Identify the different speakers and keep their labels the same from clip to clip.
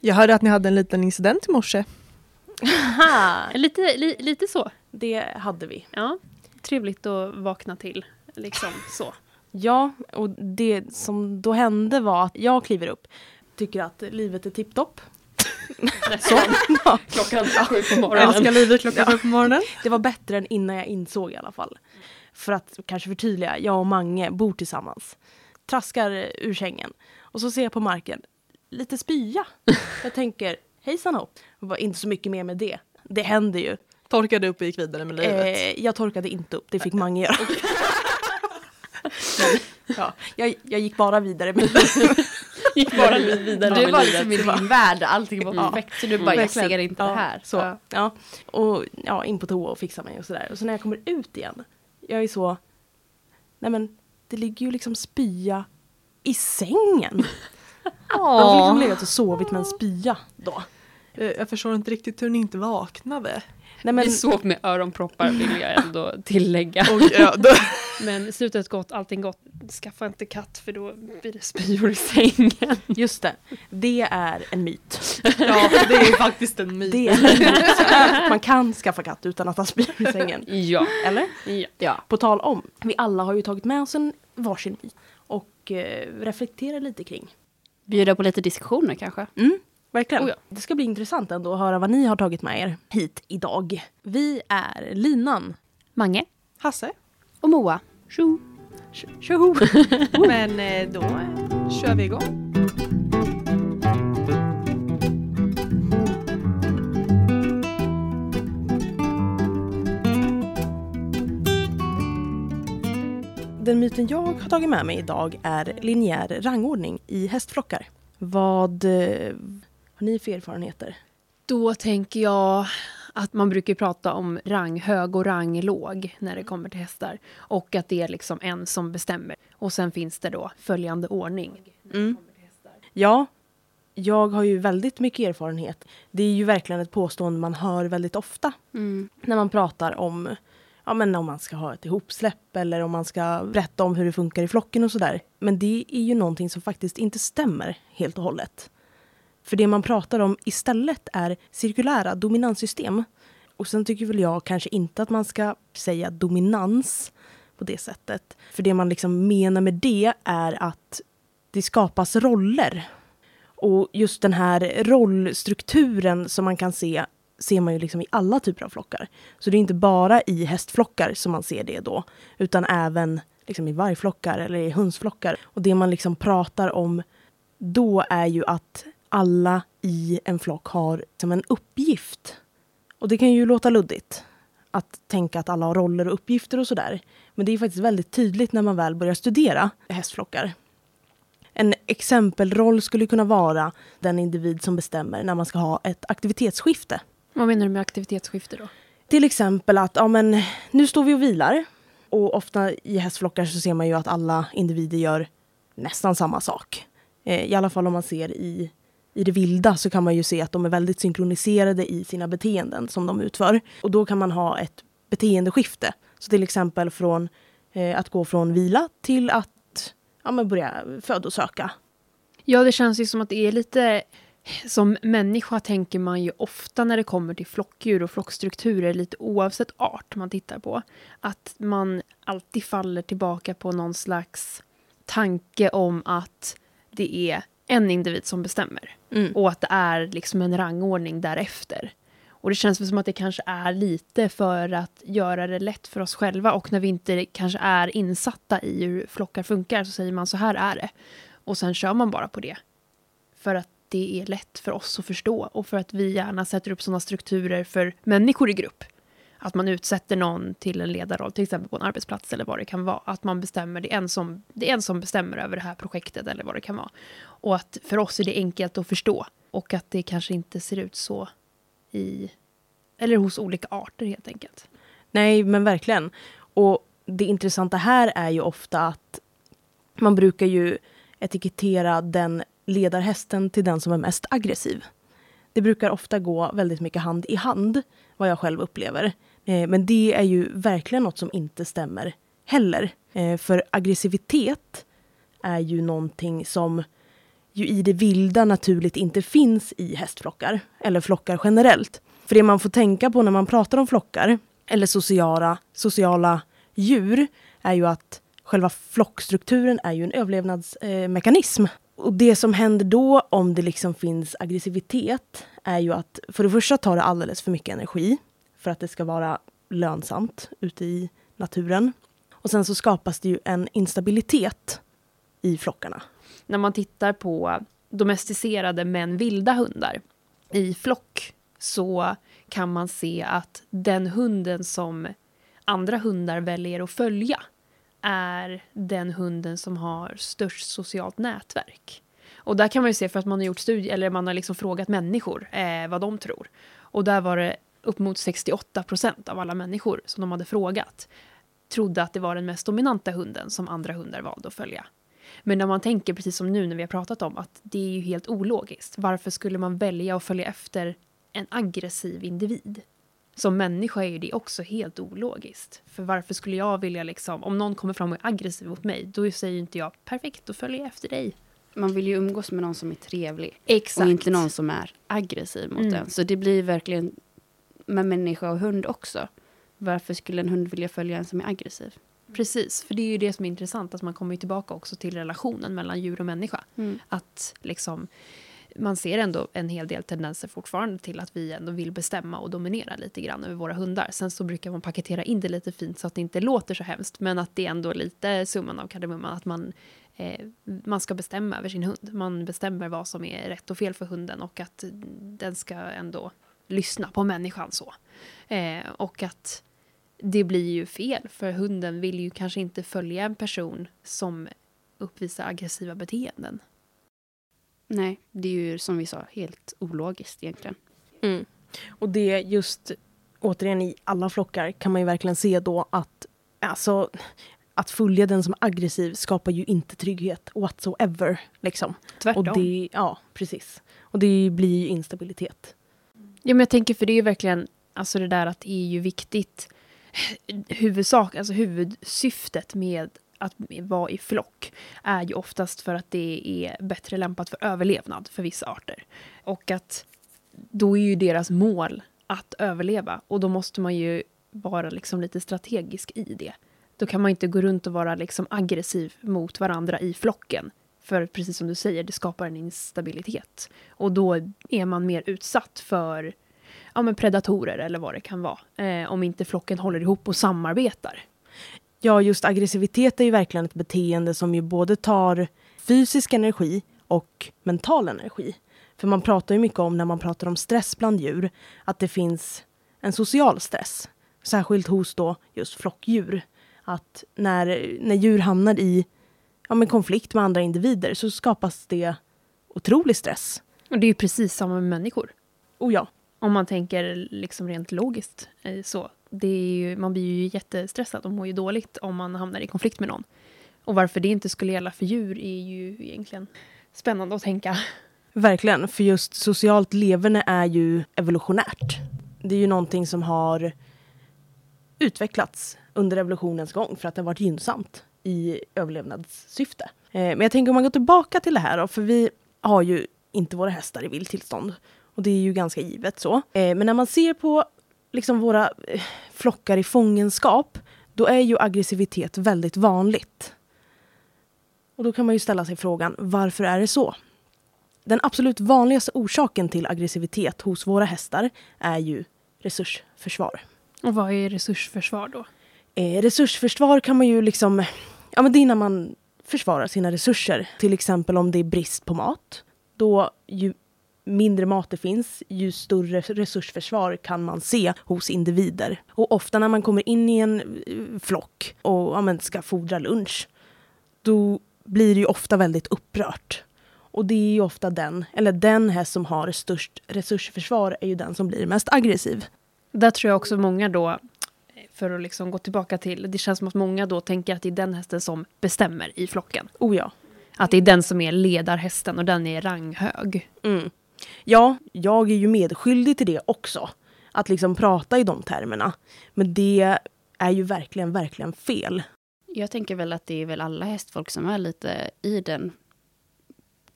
Speaker 1: Jag hörde att ni hade en liten incident i morse.
Speaker 2: lite, li, lite så.
Speaker 3: Det hade vi.
Speaker 2: Ja. Trevligt att vakna till. Liksom så.
Speaker 3: Ja, och det som då hände var att jag kliver upp, tycker att livet är tipptopp.
Speaker 2: Så. Ja. Klockan sju på morgonen.
Speaker 1: Älskar livet klockan sju på morgonen.
Speaker 3: Det var bättre än innan jag insåg i alla fall. För att kanske förtydliga, jag och Mange bor tillsammans. Traskar ur sängen. Och så ser jag på marken, lite spya. Jag tänker, hejsan hopp. Var inte så mycket mer med det. Det händer ju.
Speaker 1: Torkade upp och gick vidare med livet.
Speaker 3: Eh, jag torkade inte upp, det fick Mange göra. Men, ja, jag, jag gick bara vidare med
Speaker 2: gick bara vidare
Speaker 4: Du var liksom i din värld, allting var
Speaker 3: Ja.
Speaker 4: perfekt. Så du bara, jag
Speaker 3: Verkligen.
Speaker 4: ser inte
Speaker 3: ja,
Speaker 4: det här.
Speaker 3: Så,
Speaker 4: Ja.
Speaker 3: ja. Och ja, in på toa och fixa mig och sådär. Och så när jag kommer ut igen, jag är så, nej men det ligger ju liksom spya i sängen. Jag har liksom legat och sovit med en spya då.
Speaker 1: Eh, Jag förstår inte riktigt hur ni inte vaknade.
Speaker 3: Nej men,
Speaker 2: Vi sov med öronproppar vill jag ändå tillägga.
Speaker 1: Och, ja, då,
Speaker 2: Men slutet gott, allting gott. Skaffa inte katt för då blir det spyor i sängen.
Speaker 3: just det, det är en myt.
Speaker 1: ja, det är ju faktiskt en myt.
Speaker 3: Det är en myt. Man kan skaffa katt utan att ha spyor i sängen.
Speaker 2: Ja.
Speaker 3: Eller?
Speaker 2: ja.
Speaker 4: Ja.
Speaker 3: På tal om, vi alla har ju tagit med oss en varsin myt och eh, reflekterar lite kring.
Speaker 4: Bjuda på lite diskussioner kanske.
Speaker 3: Mm, verkligen.
Speaker 2: Oh ja.
Speaker 3: Det ska bli intressant ändå att höra vad ni har tagit med er hit idag. Vi är Linan.
Speaker 4: Mange
Speaker 1: Hasse.
Speaker 4: och Moa. Tjo!
Speaker 3: Tjoho!
Speaker 1: Men eh, då kör vi igång.
Speaker 3: Den myten jag har tagit med mig idag är linjär rangordning i hästflockar. Vad eh, har ni för erfarenheter?
Speaker 2: Då tänker jag att man brukar prata om rang hög och rang låg när det kommer till hästar. Och att det är liksom en som bestämmer. Och sen finns det då följande ordning.
Speaker 3: Mm. Ja, jag har ju väldigt mycket erfarenhet. Det är ju verkligen ett påstående man hör väldigt ofta
Speaker 4: Mm.
Speaker 3: när man pratar om ja, men om man ska ha ett ihopsläpp eller om man ska berätta om hur det funkar i flocken och sådär. Men det är ju någonting som faktiskt inte stämmer helt och hållet. För det man pratar om istället är cirkulära dominanssystem. Och sen tycker väl jag kanske inte att man ska säga dominans på det sättet. För det man liksom menar med det är att det skapas roller. Och just den här rollstrukturen som man kan se ser man ju liksom i alla typer av flockar. Så det är inte bara i hästflockar som man ser det då, utan även liksom i vargflockar eller i hönsflockar. Och det man liksom pratar om då är ju att alla i en flock har som en uppgift. Och det kan ju låta luddigt att tänka att alla har roller och uppgifter och sådär. Men det är faktiskt väldigt tydligt när man väl börjar studera hästflockar. En exempelroll skulle kunna vara den individ som bestämmer när man ska ha ett aktivitetsskifte.
Speaker 2: Vad menar du med aktivitetsskifte då?
Speaker 3: Till exempel att ja, men, nu står vi och vilar. Och ofta i hästflockar så ser man ju att alla individer gör nästan samma sak. Eh, I alla fall om man ser i, i det vilda så kan man ju se att de är väldigt synkroniserade i sina beteenden som de utför. Och då kan man ha ett beteendeskifte. Så till exempel från eh, att gå från vila till att ja, men börja födosöka.
Speaker 2: Ja, det känns ju som att det är lite... Som människa tänker man ju ofta när det kommer till flockdjur och flockstrukturer, lite oavsett art man tittar på, att man alltid faller tillbaka på någon slags tanke om att det är en individ som bestämmer.
Speaker 3: Mm.
Speaker 2: Och att det är liksom en rangordning därefter. Och det känns väl som att det kanske är lite för att göra det lätt för oss själva och när vi inte kanske är insatta i hur flockar funkar så säger man så här är det. Och sen kör man bara på det. För att det är lätt för oss att förstå och för att vi gärna sätter upp sådana strukturer för människor i grupp. Att man utsätter någon till en ledarroll, till exempel på en arbetsplats eller vad det kan vara. Att man bestämmer, det är en som, det är en som bestämmer över det här projektet eller vad det kan vara. Och att för oss är det enkelt att förstå. Och att det kanske inte ser ut så i, eller hos olika arter helt enkelt.
Speaker 3: Nej, men verkligen. Och det intressanta här är ju ofta att man brukar ju etikettera den ledarhästen till den som är mest aggressiv. Det brukar ofta gå väldigt mycket hand i hand, vad jag själv upplever. Eh, men det är ju verkligen något som inte stämmer heller. Eh, för aggressivitet är ju någonting som ju i det vilda naturligt inte finns i hästflockar, eller flockar generellt. För det man får tänka på när man pratar om flockar, eller sociala, sociala djur, är ju att själva flockstrukturen är ju en överlevnadsmekanism. Och det som händer då om det liksom finns aggressivitet är ju att för det första tar det alldeles för mycket energi för att det ska vara lönsamt ute i naturen. Och sen så skapas det ju en instabilitet i flockarna.
Speaker 2: När man tittar på domesticerade men vilda hundar i flock så kan man se att den hunden som andra hundar väljer att följa är den hunden som har störst socialt nätverk. Och där kan man ju se för att man har gjort studier, eller man har liksom frågat människor eh, vad de tror. Och där var det upp mot 68 procent av alla människor som de hade frågat trodde att det var den mest dominanta hunden som andra hundar valde att följa. Men när man tänker, precis som nu när vi har pratat om, att det är ju helt ologiskt. Varför skulle man välja att följa efter en aggressiv individ? Som människa är ju det också helt ologiskt. För varför skulle jag vilja liksom, om någon kommer fram och är aggressiv mot mig, då säger inte jag perfekt, då följer jag efter dig.
Speaker 4: Man vill ju umgås med någon som är trevlig.
Speaker 2: Exakt.
Speaker 4: Och inte någon som är aggressiv mot
Speaker 2: Mm.
Speaker 4: en. Så det blir verkligen med människa och hund också. Varför skulle en hund vilja följa en som är aggressiv?
Speaker 2: Precis, för det är ju det som är intressant, att man kommer ju tillbaka också till relationen mellan djur och människa.
Speaker 4: Mm.
Speaker 2: Att liksom, man ser ändå en hel del tendenser fortfarande till att vi ändå vill bestämma och dominera lite grann över våra hundar. Sen så brukar man paketera in det lite fint så att det inte låter så hemskt, men att det är ändå lite summan av kardemumman, att man, eh, man ska bestämma över sin hund. Man bestämmer vad som är rätt och fel för hunden och att den ska ändå lyssna på människan så. Eh, och att det blir ju fel, för hunden vill ju kanske inte följa en person som uppvisar aggressiva beteenden.
Speaker 4: Nej, det är ju som vi sa helt ologiskt egentligen.
Speaker 3: Mm. Och det just, återigen i alla flockar kan man ju verkligen se då att alltså, att följa den som är aggressiv skapar ju inte trygghet whatsoever. Liksom.
Speaker 2: Tvärtom.
Speaker 3: Och det, ja, precis. Och det blir ju instabilitet.
Speaker 2: Ja, men jag tänker för det är ju verkligen alltså det där att det är ju viktigt. Huvudsak, alltså huvudsyftet med att vara i flock är ju oftast för att det är bättre lämpat för överlevnad för vissa arter. Och att då är ju deras mål att överleva och då måste man ju vara liksom lite strategisk i det. Då kan man inte gå runt och vara liksom aggressiv mot varandra i flocken. För precis som du säger, det skapar en instabilitet. Och då är man mer utsatt för ja, men predatorer eller vad det kan vara. Eh, om inte flocken håller ihop och samarbetar.
Speaker 3: Ja, just aggressivitet är ju verkligen ett beteende som ju både tar fysisk energi och mental energi. För man pratar ju mycket om när man pratar om stress bland djur, att det finns en social stress. Särskilt hos då just flockdjur. Att när, när djur hamnar i ja, men konflikt med andra individer så skapas det otrolig stress.
Speaker 2: Och det är ju precis samma med människor.
Speaker 3: Oh ja.
Speaker 2: Om man tänker liksom rent logiskt. Eh, så. Det är ju, man blir ju jättestressad och mår ju dåligt om man hamnar i konflikt med någon. Och varför det inte skulle gälla för djur är ju egentligen spännande att tänka.
Speaker 3: Verkligen, för just socialt leverne är ju evolutionärt. Det är ju någonting som har utvecklats under evolutionens gång för att det har varit gynnsamt i överlevnadssyfte. Eh, men jag tänker om man går tillbaka till det här då, för vi har ju inte våra hästar i vilt tillstånd. Och det är ju ganska givet så. Eh, men när man ser på liksom våra eh, flockar i fångenskap, då är ju aggressivitet väldigt vanligt. Och då kan man ju ställa sig frågan, varför är det så? Den absolut vanligaste orsaken till aggressivitet hos våra hästar är ju resursförsvar.
Speaker 2: Och vad är resursförsvar då?
Speaker 3: Eh, resursförsvar kan man ju liksom... Ja, men det är när man försvarar sina resurser. Till exempel om det är brist på mat. Då ju mindre mat det finns, ju större resursförsvar kan man se hos individer. Och ofta när man kommer in i en eh, flock och ja, men ska fodra lunch, då blir det ju ofta väldigt upprört. Och det är ju ofta den, eller den häst som har störst resursförsvar är ju den som blir mest aggressiv.
Speaker 2: Där tror jag också många då, för att liksom gå tillbaka till, det känns som att många då tänker att det är den hästen som bestämmer i flocken.
Speaker 3: Oh ja.
Speaker 2: Att det är den som är ledarhästen och den är ranghög.
Speaker 3: Mm. Ja, jag är ju medskyldig till det också. Att liksom prata i de termerna. Men det är ju verkligen, verkligen fel.
Speaker 4: Jag tänker väl att det är väl alla hästfolk som är lite i den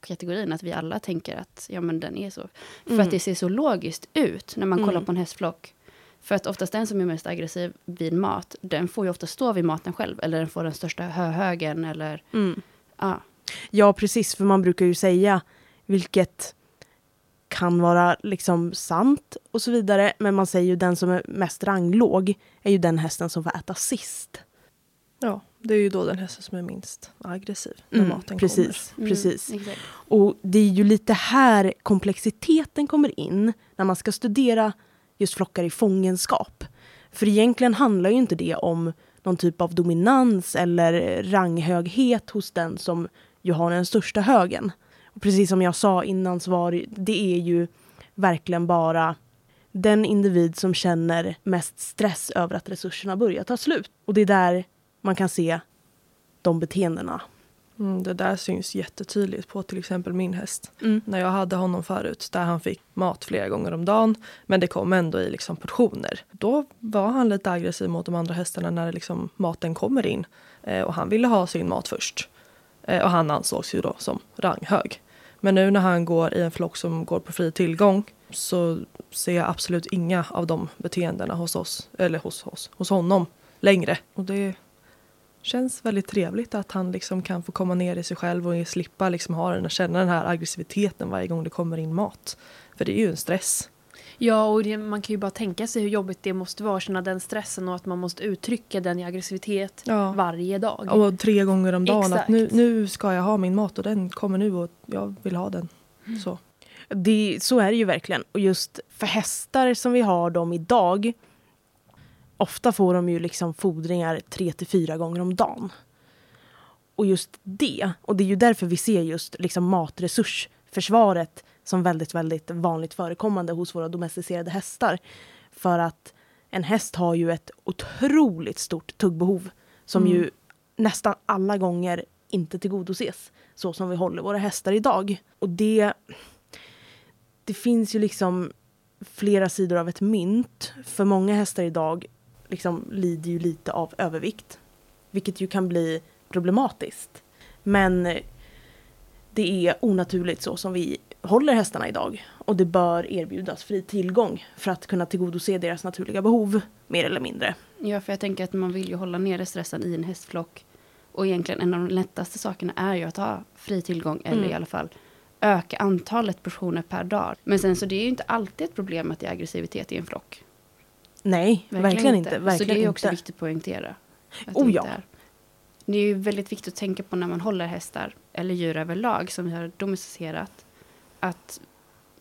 Speaker 4: flockkategorin, att vi alla tänker att ja, men den är så. För
Speaker 3: Mm.
Speaker 4: att det ser så logiskt ut när man kollar
Speaker 3: Mm.
Speaker 4: på en hästflock. För att oftast den som är mest aggressiv vid mat, den får ju ofta stå vid maten själv. Eller den får den största höhögen eller
Speaker 3: Mm.
Speaker 4: ja.
Speaker 3: Ja, precis. För man brukar ju säga, vilket kan vara liksom sant och så vidare. Men man säger ju den som är mest ranglåg är ju den hästen som får äta sist.
Speaker 1: Ja, det är ju då den hästen som är minst aggressiv när
Speaker 3: Mm,
Speaker 1: maten
Speaker 3: precis,
Speaker 4: Mm,
Speaker 3: precis.
Speaker 4: exakt.
Speaker 3: Och det är ju lite här komplexiteten kommer in när man ska studera just flockar i fångenskap. För egentligen handlar ju inte det om någon typ av dominans eller ranghöghet hos den som ju har den största högen. Och precis som jag sa innan så var det, är ju verkligen bara den individ som känner mest stress över att resurserna börjar ta slut. Och det är där man kan se de beteendena.
Speaker 1: Mm, det där syns jättetydligt på till exempel min häst.
Speaker 3: Mm.
Speaker 1: När jag hade honom förut, där han fick mat flera gånger om dagen, men det kom ändå i liksom portioner. Då var han lite aggressiv mot de andra hästarna när liksom maten kommer in. Eh, och han ville ha sin mat först. Eh, och han ansågs ju då som ranghög. Men nu när han går i en flock som går på fri tillgång så ser jag absolut inga av de beteendena hos oss, eller hos oss, hos honom längre. Och det känns väldigt trevligt att han liksom kan få komma ner i sig själv och slippa liksom ha den, känna den här aggressiviteten varje gång det kommer in mat. För det är ju en stress.
Speaker 2: Ja, och det, man kan ju bara tänka sig hur jobbigt det måste vara att känna den stressen och att man måste uttrycka den i aggressivitet
Speaker 1: Ja.
Speaker 2: varje dag.
Speaker 1: Och tre gånger om dagen att nu,
Speaker 2: Exakt.
Speaker 1: nu ska jag ha min mat och den kommer nu och jag vill ha den. Så.
Speaker 3: Det, så är det ju verkligen. Och just för hästar som vi har dem idag ofta får de ju liksom fodringar tre till fyra gånger om dagen. Och just det, och det är ju därför vi ser just liksom matresursförsvaret som väldigt, väldigt vanligt förekommande hos våra domesticerade hästar. För att en häst har ju ett otroligt stort tuggbehov som
Speaker 1: Mm.
Speaker 3: ju nästan alla gånger inte tillgodoses så som vi håller våra hästar idag. Och det det finns ju liksom flera sidor av ett mynt. För många hästar idag liksom lider ju lite av övervikt. Vilket ju kan bli problematiskt. Men det är onaturligt så som vi håller hästarna idag. Och det bör erbjudas fri tillgång för att kunna tillgodose deras naturliga behov, mer eller mindre.
Speaker 4: Ja, för jag tänker att man vill ju hålla nere stressen i en hästflock. Och egentligen en av de lättaste sakerna är ju att ha fri tillgång, eller
Speaker 3: Mm.
Speaker 4: i alla fall öka antalet portioner per dag. Men sen så det är ju inte alltid ett problem att det är aggressivitet i en flock.
Speaker 3: Nej, verkligen, inte. Verkligen
Speaker 4: så det är ju också
Speaker 3: inte.
Speaker 4: viktigt att poängtera. Att
Speaker 3: Oh
Speaker 4: det
Speaker 3: ja.
Speaker 4: är. Det är ju väldigt viktigt att tänka på när man håller hästar, eller djur överlag, som vi har domesticerat. Att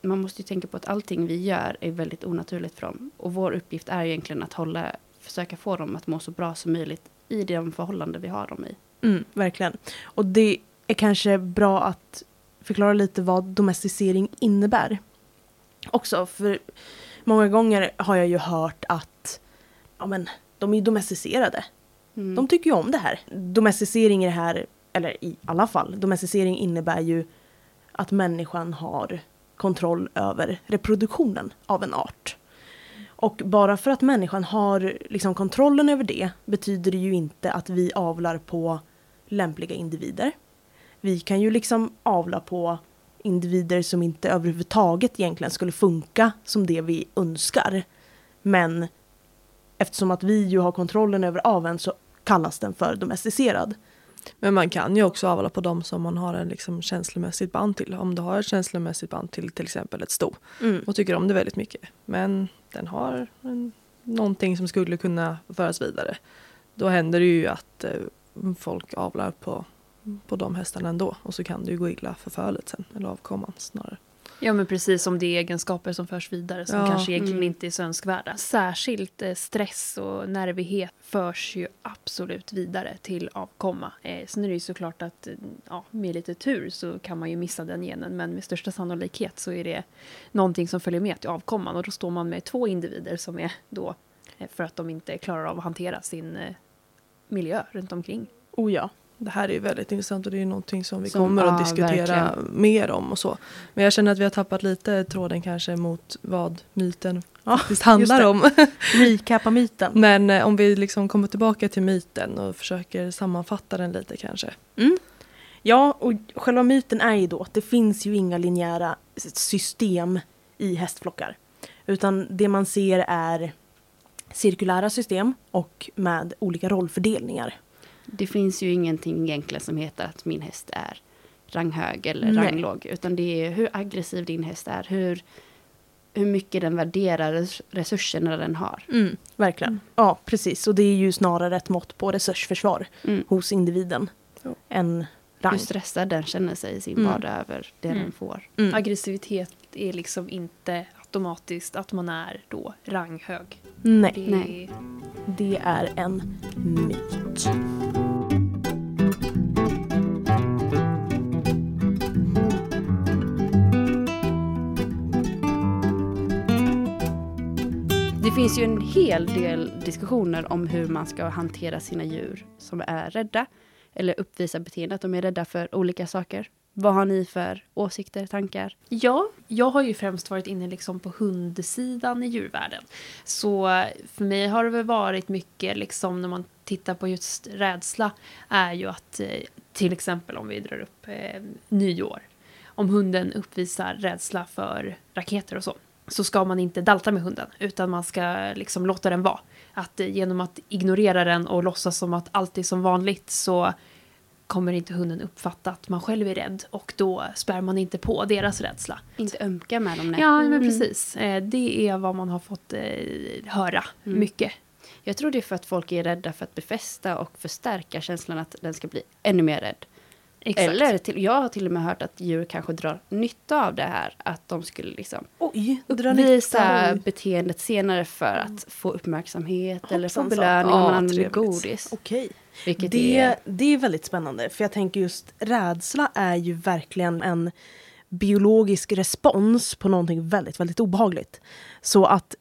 Speaker 4: man måste ju tänka på att allting vi gör är väldigt onaturligt för dem. Och vår uppgift är egentligen att hålla, försöka få dem att må så bra som möjligt i de förhållanden vi har dem i.
Speaker 3: Mm, verkligen. Och det är kanske bra att förklara lite vad domesticering innebär. Också, för många gånger har jag ju hört att ja, men, de är ju domesticerade.
Speaker 4: Mm.
Speaker 3: De tycker ju om det här. Domesticering är det här, eller i alla fall, domesticering innebär ju att människan har kontroll över reproduktionen av en art. Och bara för att människan har liksom kontrollen över det betyder det ju inte att vi avlar på lämpliga individer. Vi kan ju liksom avla på individer som inte överhuvudtaget egentligen skulle funka som det vi önskar. Men eftersom att vi ju har kontrollen över aveln så kallas den för domesticerad.
Speaker 1: Men man kan ju också avla på dem som man har en liksom känslomässigt band till. Om du har ett känslomässigt band till till exempel ett sto
Speaker 3: Mm.
Speaker 1: och tycker om det väldigt mycket. Men den har en, någonting som skulle kunna föras vidare. Då händer det ju att eh, folk avlar på, på de hästarna ändå. Och så kan det ju gå illa för fölet sen, eller avkomman snarare.
Speaker 2: Ja, men precis som det är egenskaper som förs vidare som
Speaker 1: Ja.
Speaker 2: kanske egentligen
Speaker 4: Mm.
Speaker 2: inte är så önskvärda. Särskilt eh, stress och nervighet förs ju absolut vidare till avkomma. Eh, sen är det ju såklart att eh, ja, med lite tur så kan man ju missa den genen men med största sannolikhet så är det någonting som följer med till avkomman och då står man med två individer som är då eh, för att de inte klarar av att hantera sin eh, miljö runt omkring.
Speaker 3: Oh ja.
Speaker 1: Det här är ju väldigt intressant och det är någonting som vi
Speaker 4: Som-
Speaker 1: kommer att
Speaker 4: ja,
Speaker 1: diskutera
Speaker 4: verkligen.
Speaker 1: mer om och så. Men jag känner att vi har tappat lite tråden kanske mot vad myten
Speaker 3: Ja,
Speaker 1: faktiskt handlar om.
Speaker 3: Recapa myten.
Speaker 1: Men eh, om vi liksom kommer tillbaka till myten och försöker sammanfatta den lite kanske.
Speaker 3: Ja, och själva myten är ju då att det finns ju inga linjära system i hästflockar. Utan det man ser är cirkulära system och med olika rollfördelningar.
Speaker 4: Det finns ju ingenting egentligen som heter att min häst är ranghög eller
Speaker 3: Nej.
Speaker 4: ranglåg. Utan det är hur aggressiv din häst är. Hur, hur mycket den värderar res- resurserna den har.
Speaker 3: Mm, verkligen. Ja, precis. Och det är ju snarare ett mått på resursförsvar
Speaker 4: Mm.
Speaker 3: hos individen
Speaker 1: Ja.
Speaker 3: än rang.
Speaker 4: Hur stressad den känner sig i sin
Speaker 3: Mm.
Speaker 4: vardag över det
Speaker 2: Mm.
Speaker 4: den får.
Speaker 3: Mm.
Speaker 2: Aggressivitet är liksom inte automatiskt att man är då ranghög.
Speaker 3: Nej,
Speaker 2: Det
Speaker 4: Nej.
Speaker 3: det är en myt.
Speaker 4: Det finns ju en hel del diskussioner om hur man ska hantera sina djur som är rädda. Eller uppvisar beteende att de är rädda för olika saker. Vad har ni för åsikter, tankar?
Speaker 2: Ja, jag har ju främst varit inne liksom på hundsidan i djurvärlden. Så för mig har det väl varit mycket liksom när man tittar på just rädsla är ju att eh, till exempel om vi drar upp eh, nyår. Om hunden uppvisar rädsla för raketer och så så ska man inte dalta med hunden utan man ska liksom låta den vara. Att eh, genom att ignorera den och låtsas som att allt är som vanligt så kommer inte hunden uppfatta att man själv är rädd och då spär man inte på deras rädsla.
Speaker 4: Inte ömka med dem, nej.
Speaker 2: Ja, men
Speaker 4: Mm.
Speaker 2: precis. Eh, Det är vad man har fått eh, höra
Speaker 4: Mm.
Speaker 2: mycket.
Speaker 4: Jag tror det är för att folk är rädda för att befästa och förstärka känslan att den ska bli ännu mer rädd.
Speaker 2: Exakt.
Speaker 4: Eller till, jag har till och med hört att djur kanske drar nytta av det här. Att de skulle liksom
Speaker 3: Oj,
Speaker 4: uppvisa beteendet senare för att få uppmärksamhet eller få
Speaker 3: Hoppsan,
Speaker 4: belöning om man använder godis.
Speaker 3: Okej.
Speaker 4: Vilket
Speaker 3: Det,
Speaker 4: är...
Speaker 3: det är väldigt spännande, för jag tänker just rädsla är ju verkligen en biologisk respons på någonting väldigt, väldigt obehagligt. Så att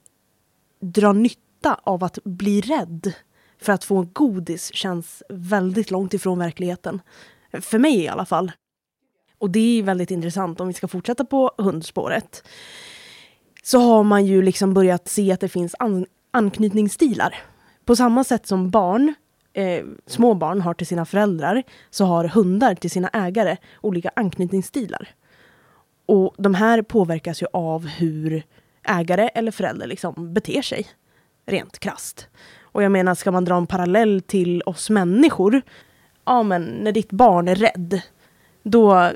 Speaker 3: dra nytta av att bli rädd för att få en godis känns väldigt långt ifrån verkligheten. För mig i alla fall. Och det är väldigt intressant om vi ska fortsätta på hundspåret. Så har man ju liksom börjat se att det finns an- anknytningsstilar. På samma sätt som barn, eh, små barn har till sina föräldrar så har hundar till sina ägare olika anknytningsstilar. Och de här påverkas ju av hur ägare eller förälder liksom beter sig. Rent krasst. Och jag menar, ska man dra en parallell till oss människor. Ja men när ditt barn är rädd. Då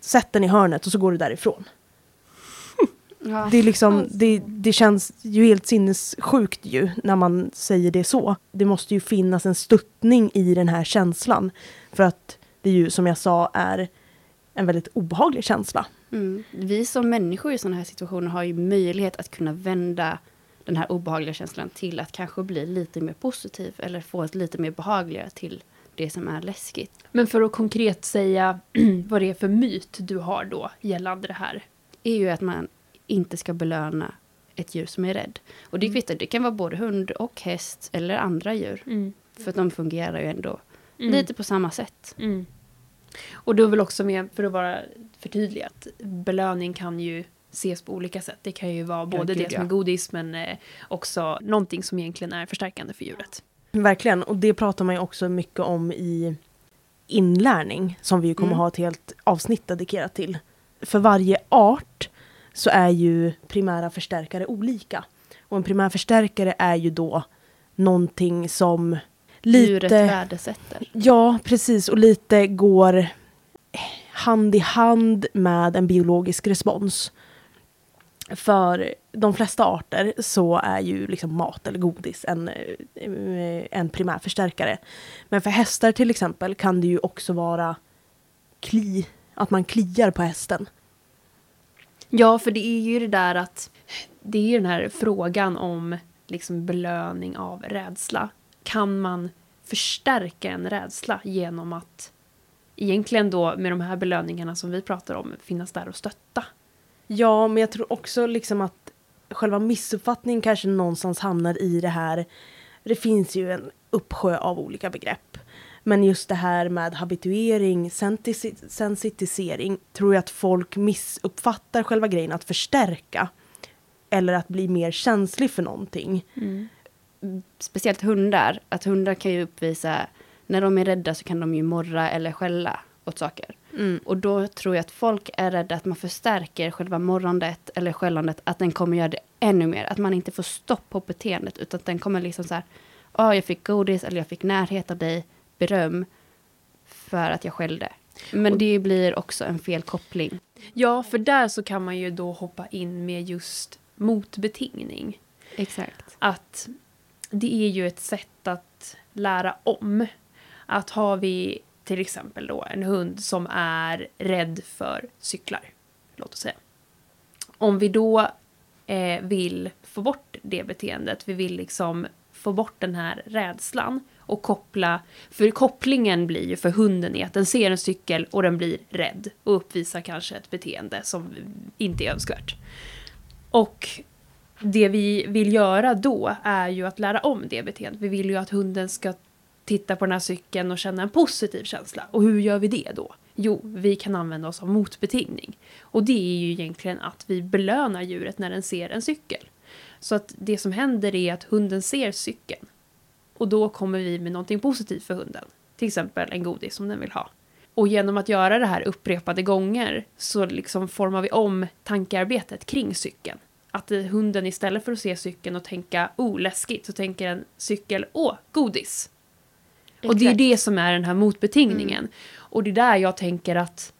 Speaker 3: sätter ni hörnet och så går du därifrån.
Speaker 4: Ja.
Speaker 3: Det, är liksom, det, det känns ju helt sinnessjukt ju när man säger det så. Det måste ju finnas en stöttning i den här känslan. För att det ju som jag sa är en väldigt obehaglig känsla.
Speaker 4: Mm. Vi som människor i sådana här situationer har ju möjlighet att kunna vända den här obehagliga känslan till att kanske bli lite mer positiv eller få ett lite mer behagligare till det som är läskigt.
Speaker 2: Men för att konkret säga vad det är för myt du har då gällande det här.
Speaker 4: är ju att man inte ska belöna ett djur som är rädd. Och det kvittar, det kan vara både hund och häst eller andra djur. För att de fungerar ju ändå
Speaker 2: Mm.
Speaker 4: lite på samma sätt.
Speaker 2: Mm. Och då är väl också med, för att vara förtydlig, att belöning kan ju ses på olika sätt. Det kan ju vara både
Speaker 4: gud,
Speaker 2: det som
Speaker 4: ja.
Speaker 2: är godis men eh, också någonting som egentligen är förstärkande för djuret.
Speaker 3: Verkligen, och det pratar man ju också mycket om i inlärning som vi kommer
Speaker 4: Mm.
Speaker 3: ha ett helt avsnitt dedikerat till. För varje art så är ju primära förstärkare olika. Och en primär förstärkare är ju då någonting som
Speaker 4: Djuret
Speaker 3: lite...
Speaker 4: värdesätter.
Speaker 3: Ja, precis. Och lite går hand i hand med en biologisk respons. För de flesta arter så är ju liksom mat eller godis en, eh, en primär förstärkare. Men för hästar till exempel kan det ju också vara kli, att man kliar på hästen.
Speaker 2: Ja, för det är ju det där att det är ju den här frågan om liksom belöning av rädsla. Kan man förstärka en rädsla genom att egentligen då med de här belöningarna som vi pratar om finnas där och stötta?
Speaker 3: Ja, men jag tror också liksom att själva missuppfattningen kanske någonstans hamnar i det här. Det finns ju en uppsjö av olika begrepp. Men just det här med habituering, sensitisering, tror jag att folk missuppfattar själva grejen att förstärka. Eller att bli mer känslig för någonting. Mm.
Speaker 4: Speciellt hundar. Att hundar kan ju uppvisa, när de är rädda så kan de ju morra eller skälla. åt saker.
Speaker 3: Mm.
Speaker 4: Och då tror jag att folk är rädda att man förstärker själva morrondet eller skällandet, att den kommer göra det ännu mer. Att man inte får stopp på beteendet, utan att den kommer liksom så här, ja, jag fick godis eller jag fick närhet av dig, beröm, för att jag skällde. Men det blir också en fel koppling.
Speaker 2: Ja, för där så kan man ju då hoppa in med just motbetingning.
Speaker 4: Exakt.
Speaker 2: Att det är ju ett sätt att lära om. Att har vi till exempel då en hund som är rädd för cyklar, låt oss säga. Om vi då eh, vill få bort det beteendet, vi vill liksom få bort den här rädslan och koppla, för kopplingen blir ju för hunden är att den ser en cykel och den blir rädd och uppvisar kanske ett beteende som inte är önskvärt. Och det vi vill göra då är ju att lära om det beteendet. Vi vill ju att hunden ska titta på den här cykeln och känna en positiv känsla. Och hur gör vi det då? Jo, vi kan använda oss av motbetingning. Och det är ju egentligen att vi belönar djuret när den ser en cykel. Så att det som händer är att hunden ser cykeln. Och då kommer vi med någonting positivt för hunden. Till exempel en godis som den vill ha. Och genom att göra det här upprepade gånger så liksom formar vi om tankearbetet kring cykeln. Att hunden istället för att se cykeln och tänka oh läskigt så tänker den cykel åh godis. Och det är
Speaker 4: Exakt.
Speaker 2: det som är den här motbetingningen. Och det är där jag tänker att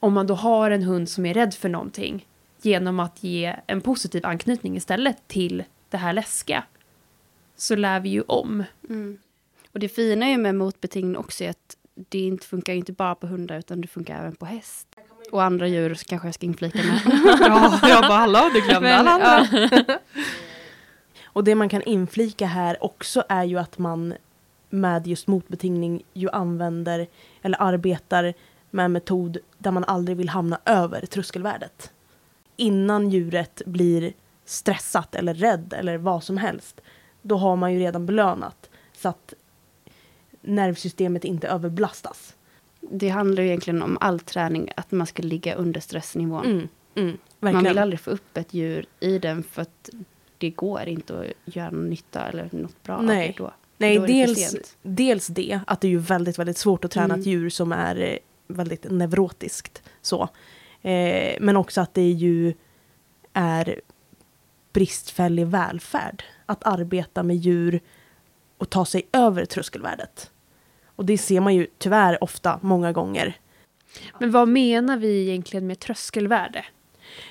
Speaker 2: om man då har en hund som är rädd för någonting genom att ge en positiv anknytning istället till det här läskiga så lär vi ju om.
Speaker 4: Mm. Och det fina ju med motbetingning också är att det inte funkar inte bara på hundar utan det funkar även på häst. Och andra djur kanske jag ska inflika med.
Speaker 1: Ja, jag bara hallå, du glömde alla andra.
Speaker 3: Och det man kan inflika här också är ju att man med just motbetingning ju använder eller arbetar med en metod där man aldrig vill hamna över tröskelvärdet. Innan djuret blir stressat eller rädd eller vad som helst, då har man ju redan belönat så att nervsystemet inte överbelastas.
Speaker 4: Det handlar ju egentligen om all träning, att man ska ligga under stressnivån.
Speaker 3: Mm, mm,
Speaker 4: man vill aldrig få upp ett djur i den för att det går inte att göra någon nytta eller något bra
Speaker 3: Nej.
Speaker 4: av det då.
Speaker 3: Nej,
Speaker 4: det
Speaker 3: dels,
Speaker 4: sent.
Speaker 3: dels det, att det är ju väldigt, väldigt svårt att träna
Speaker 4: Mm.
Speaker 3: ett djur som är eh, väldigt neurotiskt. Så. Eh, men också att det ju är bristfällig välfärd att arbeta med djur och ta sig över tröskelvärdet. Och det ser man ju tyvärr ofta, många gånger.
Speaker 2: Men vad menar vi egentligen med tröskelvärde?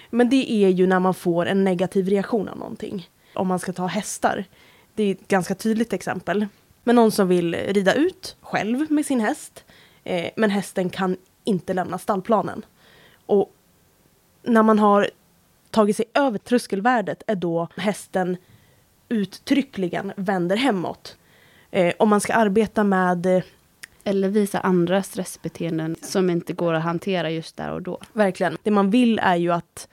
Speaker 3: Men det är ju när man får en negativ reaktion av någonting. Om man ska ta hästar. Det är ett ganska tydligt exempel. Men någon som vill rida ut själv med sin häst. Eh, men hästen kan inte lämna stallplanen. Och när man har tagit sig över tröskelvärdet är då hästen uttryckligen vänder hemåt. Eh, om man ska arbeta med eh,
Speaker 4: Eller visa andra stressbeteenden som inte går att hantera just där och då.
Speaker 3: Verkligen. Det man vill är ju att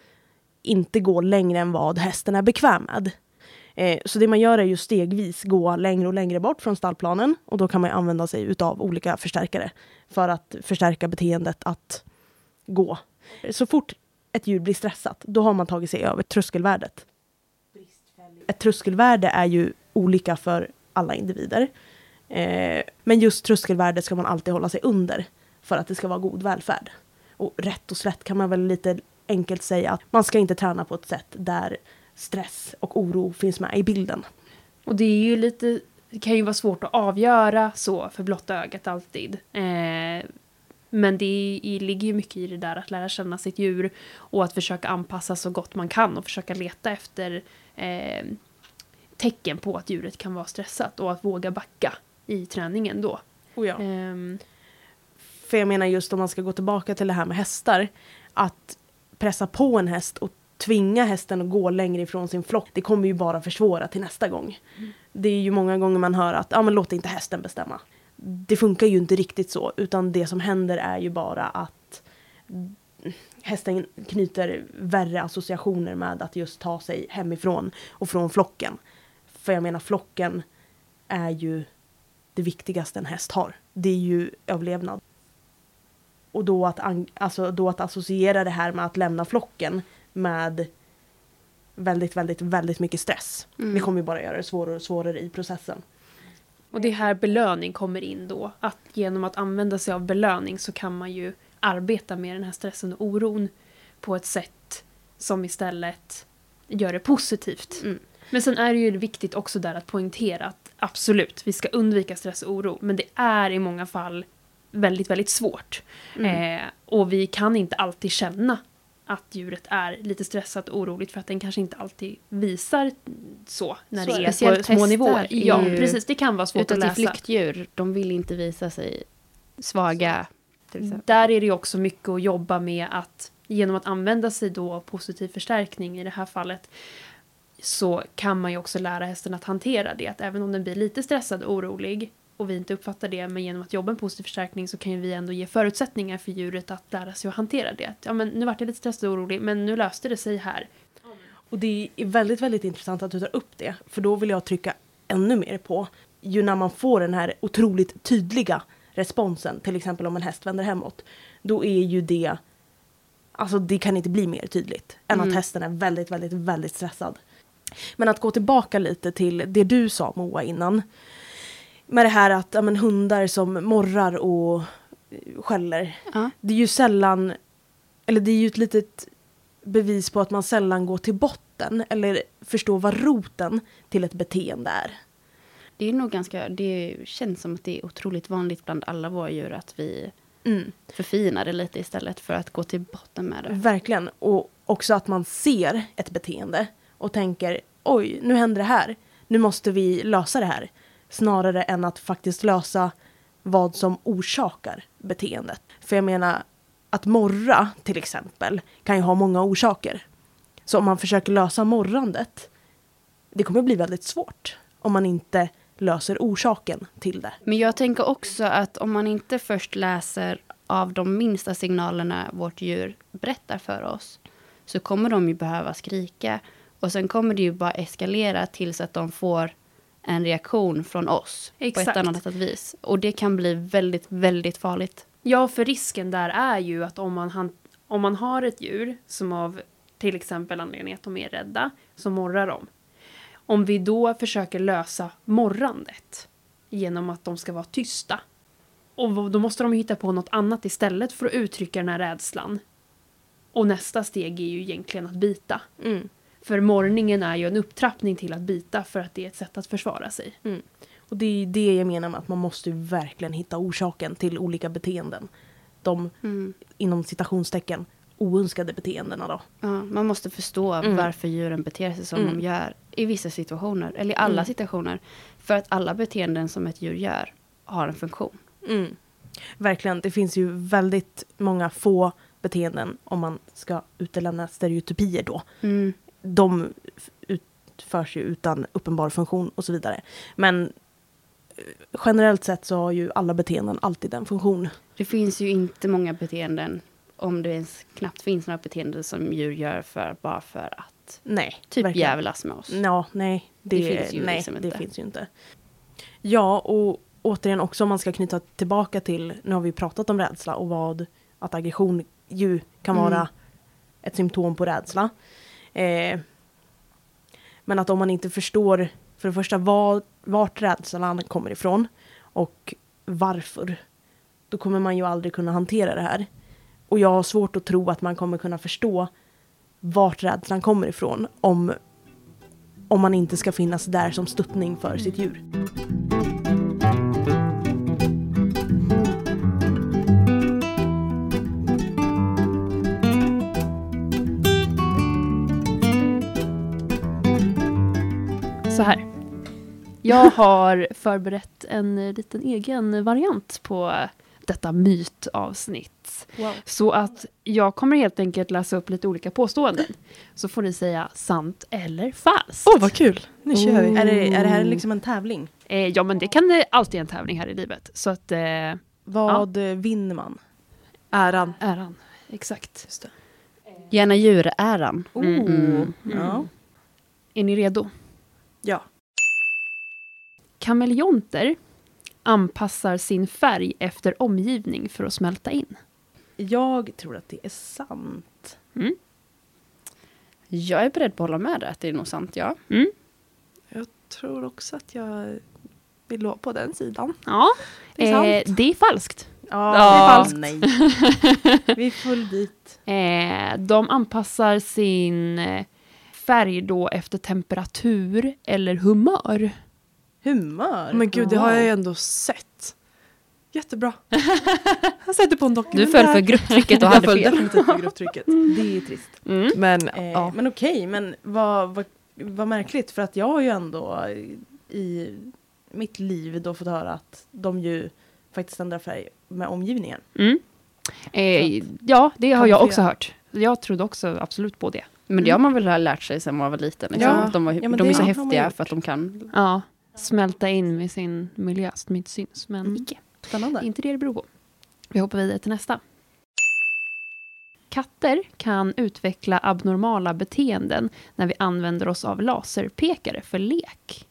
Speaker 3: inte gå längre än vad hästen är bekväm med. Eh, så det man gör är ju stegvis gå längre och längre bort från stallplanen och då kan man använda sig utav olika förstärkare för att förstärka beteendet att gå. Så fort ett djur blir stressat, då har man tagit sig över tröskelvärdet. Ett tröskelvärde är ju olika för alla individer. Eh, men just tröskelvärdet ska man alltid hålla sig under för att det ska vara god välfärd. Och rätt och slätt kan man väl lite enkelt säga att man ska inte träna på ett sätt där stress och oro finns med i bilden.
Speaker 2: Och det är ju lite, det kan ju vara svårt att avgöra så för blotta ögat alltid. Eh, men det är, ligger ju mycket i det där att lära känna sitt djur och att försöka anpassa så gott man kan och försöka leta efter eh, tecken på att djuret kan vara stressat och att våga backa i träningen då.
Speaker 3: Oh ja.
Speaker 2: Ehm,
Speaker 3: För jag menar just om man ska gå tillbaka till det här med hästar. Att pressa på en häst och tvinga hästen att gå längre ifrån sin flock. Det kommer ju bara försvåra till nästa gång. Det är ju många gånger man hör att ja, men låt inte hästen bestämma. Det funkar ju inte riktigt så. Utan det som händer är ju bara att hästen knyter värre associationer med att just ta sig hemifrån och från flocken. För jag menar flocken är ju det viktigaste en häst har. Det är ju överlevnad. Och då att, alltså, då att associera det här med att lämna flocken med väldigt, väldigt, väldigt mycket stress.
Speaker 4: Mm.
Speaker 3: Det kommer bara göra det svårare och svårare i processen.
Speaker 2: Och det är här belöning kommer in då. Att genom att använda sig av belöning så kan man ju arbeta med den här stressen och oron på ett sätt som istället gör det positivt.
Speaker 4: Mm.
Speaker 2: Men sen är det ju viktigt också där att poängtera att absolut, vi ska undvika stress och oro. Men det är i många fall väldigt, väldigt svårt.
Speaker 4: Mm.
Speaker 2: Eh, och vi kan inte alltid känna att djuret är lite stressat och oroligt för att den kanske inte alltid visar så när
Speaker 4: Så
Speaker 2: det
Speaker 4: är. Speciellt
Speaker 2: på små nivåer. Ja, precis. Det kan vara svårt att läsa.
Speaker 4: flyktdjur, de vill inte visa sig svaga. Exempel.
Speaker 2: Där är det också mycket att jobba med att genom att använda sig då av positiv förstärkning i det här fallet så kan man ju också lära hästen att hantera det. Att även om den blir lite stressad och orolig och vi inte uppfattar det, men genom att jobba en positiv förstärkning så kan ju vi ändå ge förutsättningar för djuret att lära sig att hantera det. Ja, men nu vart jag lite stressad och orolig, men nu löste det sig här.
Speaker 3: Och det är väldigt, väldigt intressant att du tar upp det. För då vill jag trycka ännu mer på ju när man får den här otroligt tydliga responsen, till exempel om en häst vänder hemåt, då är ju det, alltså det kan inte bli mer tydligt än
Speaker 4: Mm.
Speaker 3: att hästen är väldigt, väldigt, väldigt stressad. Men att gå tillbaka lite till det du sa Moa innan, med det här att ja, men, hundar som morrar och skäller,
Speaker 4: Ja.
Speaker 3: det är ju sällan, eller det är ju ett litet bevis på att man sällan går till botten eller förstår vad roten till ett beteende är.
Speaker 4: Det är nog ganska, det känns som att det är otroligt vanligt bland alla våra djur att vi förfinar det lite istället för att gå till botten med det.
Speaker 3: Verkligen. Och också att man ser ett beteende och tänker oj, nu händer det här. Nu måste vi lösa det här. Snarare än att faktiskt lösa vad som orsakar beteendet. För jag menar, att morra till exempel kan ju ha många orsaker. Så om man försöker lösa morrandet, det kommer bli väldigt svårt om man inte löser orsaken till det.
Speaker 4: Men jag tänker också att om man inte först läser av de minsta signalerna vårt djur berättar för oss så kommer de ju behöva skrika och sen kommer det ju bara eskalera tills att de får en reaktion från oss på
Speaker 2: Exakt.
Speaker 4: ett annat vis. Och det kan bli väldigt, väldigt farligt.
Speaker 2: Ja, för risken där är ju att om man, om man har ett djur som av till exempel anledning att de är rädda, så morrar de. Om vi då försöker lösa morrandet genom att de ska vara tysta och då måste de hitta på något annat istället för att uttrycka den här rädslan. Och nästa steg är ju egentligen att bita. För morrningen är ju en upptrappning till att bita för att det är ett sätt att försvara sig.
Speaker 3: Och det är det jag menar med att man måste ju verkligen hitta orsaken till olika beteenden. De, inom citationstecken, oönskade beteendena då.
Speaker 4: Ja, man måste förstå
Speaker 3: Mm.
Speaker 4: varför djuren beter sig som
Speaker 3: Mm.
Speaker 4: de gör i vissa situationer, eller i alla
Speaker 3: Mm.
Speaker 4: situationer. För att alla beteenden som ett djur gör har en funktion.
Speaker 3: Mm. Verkligen, det finns ju väldigt många få beteenden om man ska utelämna stereotypier då. De utförs ju utan uppenbar funktion och så vidare. Men eh, generellt sett så har ju alla beteenden alltid en funktion.
Speaker 4: Det finns ju inte många beteenden, om det ens knappt finns några beteenden som djur gör för, bara för att
Speaker 3: Nej.
Speaker 4: typ
Speaker 3: verkligen.
Speaker 4: jävlas med oss.
Speaker 3: Ja, nej. Det,
Speaker 4: Det finns ju
Speaker 3: nej,
Speaker 4: liksom
Speaker 3: det
Speaker 4: inte.
Speaker 3: finns ju inte. Ja, och återigen också om man ska knyta tillbaka till, nu har vi pratat om rädsla och vad att aggression ju kan
Speaker 4: Mm.
Speaker 3: vara ett symptom på rädsla. Eh, men att om man inte förstår för det första var, vart rädslan kommer ifrån och varför, då kommer man ju aldrig kunna hantera det här. Och jag har svårt att tro att man kommer kunna förstå vart rädslan kommer ifrån om, om man inte ska finnas där som stöttning för sitt djur.
Speaker 2: Så här. Jag har förberett en eh, liten egen variant på detta mytavsnitt.
Speaker 3: Wow.
Speaker 2: Så att jag kommer helt enkelt läsa upp lite olika påståenden. Så får ni säga sant eller falskt.
Speaker 1: Åh, vad kul! Nu kör vi.
Speaker 2: Oh.
Speaker 3: Är, det, är det här liksom en tävling?
Speaker 2: Eh, ja, men det kan det alltid en tävling här i livet. Så att eh,
Speaker 3: Vad eh, vinner man?
Speaker 1: Äran.
Speaker 2: äran. Exakt.
Speaker 1: Just det.
Speaker 4: Gärna djuräran.
Speaker 3: Oh,
Speaker 2: Mm.
Speaker 3: Ja.
Speaker 2: Är ni redo?
Speaker 1: Ja.
Speaker 2: Kameleonter anpassar sin färg efter omgivning för att smälta in.
Speaker 3: Jag tror att det är sant.
Speaker 4: Jag är beredd på att hålla med dig att det är nog sant, ja.
Speaker 1: Jag tror också att jag
Speaker 3: Vi låg på den sidan.
Speaker 2: Ja,
Speaker 3: Det är
Speaker 2: eh,
Speaker 3: sant.
Speaker 2: det är falskt.
Speaker 3: Ja,
Speaker 4: Ja.
Speaker 3: det är falskt. Nej. Vi föll dit.
Speaker 2: Eh, de anpassar sin eh, färg då efter temperatur eller humör.
Speaker 3: Humör.
Speaker 1: Men gud, det har jag ju ändå sett. Jättebra. Jag sätter på en dokumentär.
Speaker 4: Du föll för grupptrycket och
Speaker 1: Jag
Speaker 4: hade
Speaker 1: föll
Speaker 4: fel.
Speaker 1: definitivt för grupptrycket.
Speaker 3: Det är trist.
Speaker 2: Mm.
Speaker 1: Men
Speaker 3: Eh,
Speaker 1: ja.
Speaker 3: Men okej, men vad, vad, vad märkligt för att jag har ju ändå i mitt liv då fått höra att de ju faktiskt ändrar färg med omgivningen.
Speaker 2: Mm. Eh, ja, det har jag också hört. Jag trodde också absolut på det.
Speaker 4: Men det har man väl ha lärt sig sen man var liten. Liksom.
Speaker 3: Ja.
Speaker 4: De, var,
Speaker 3: Ja,
Speaker 4: de är så häftiga för att de kan.
Speaker 2: Ja, smälta in med sin miljö som inte syns. Men
Speaker 3: Mm.
Speaker 2: icke.
Speaker 3: Spännande.
Speaker 2: Det är inte det det beror på. Vi hoppar vidare till nästa. Katter kan utveckla abnormala beteenden när vi använder oss av laserpekare för lek.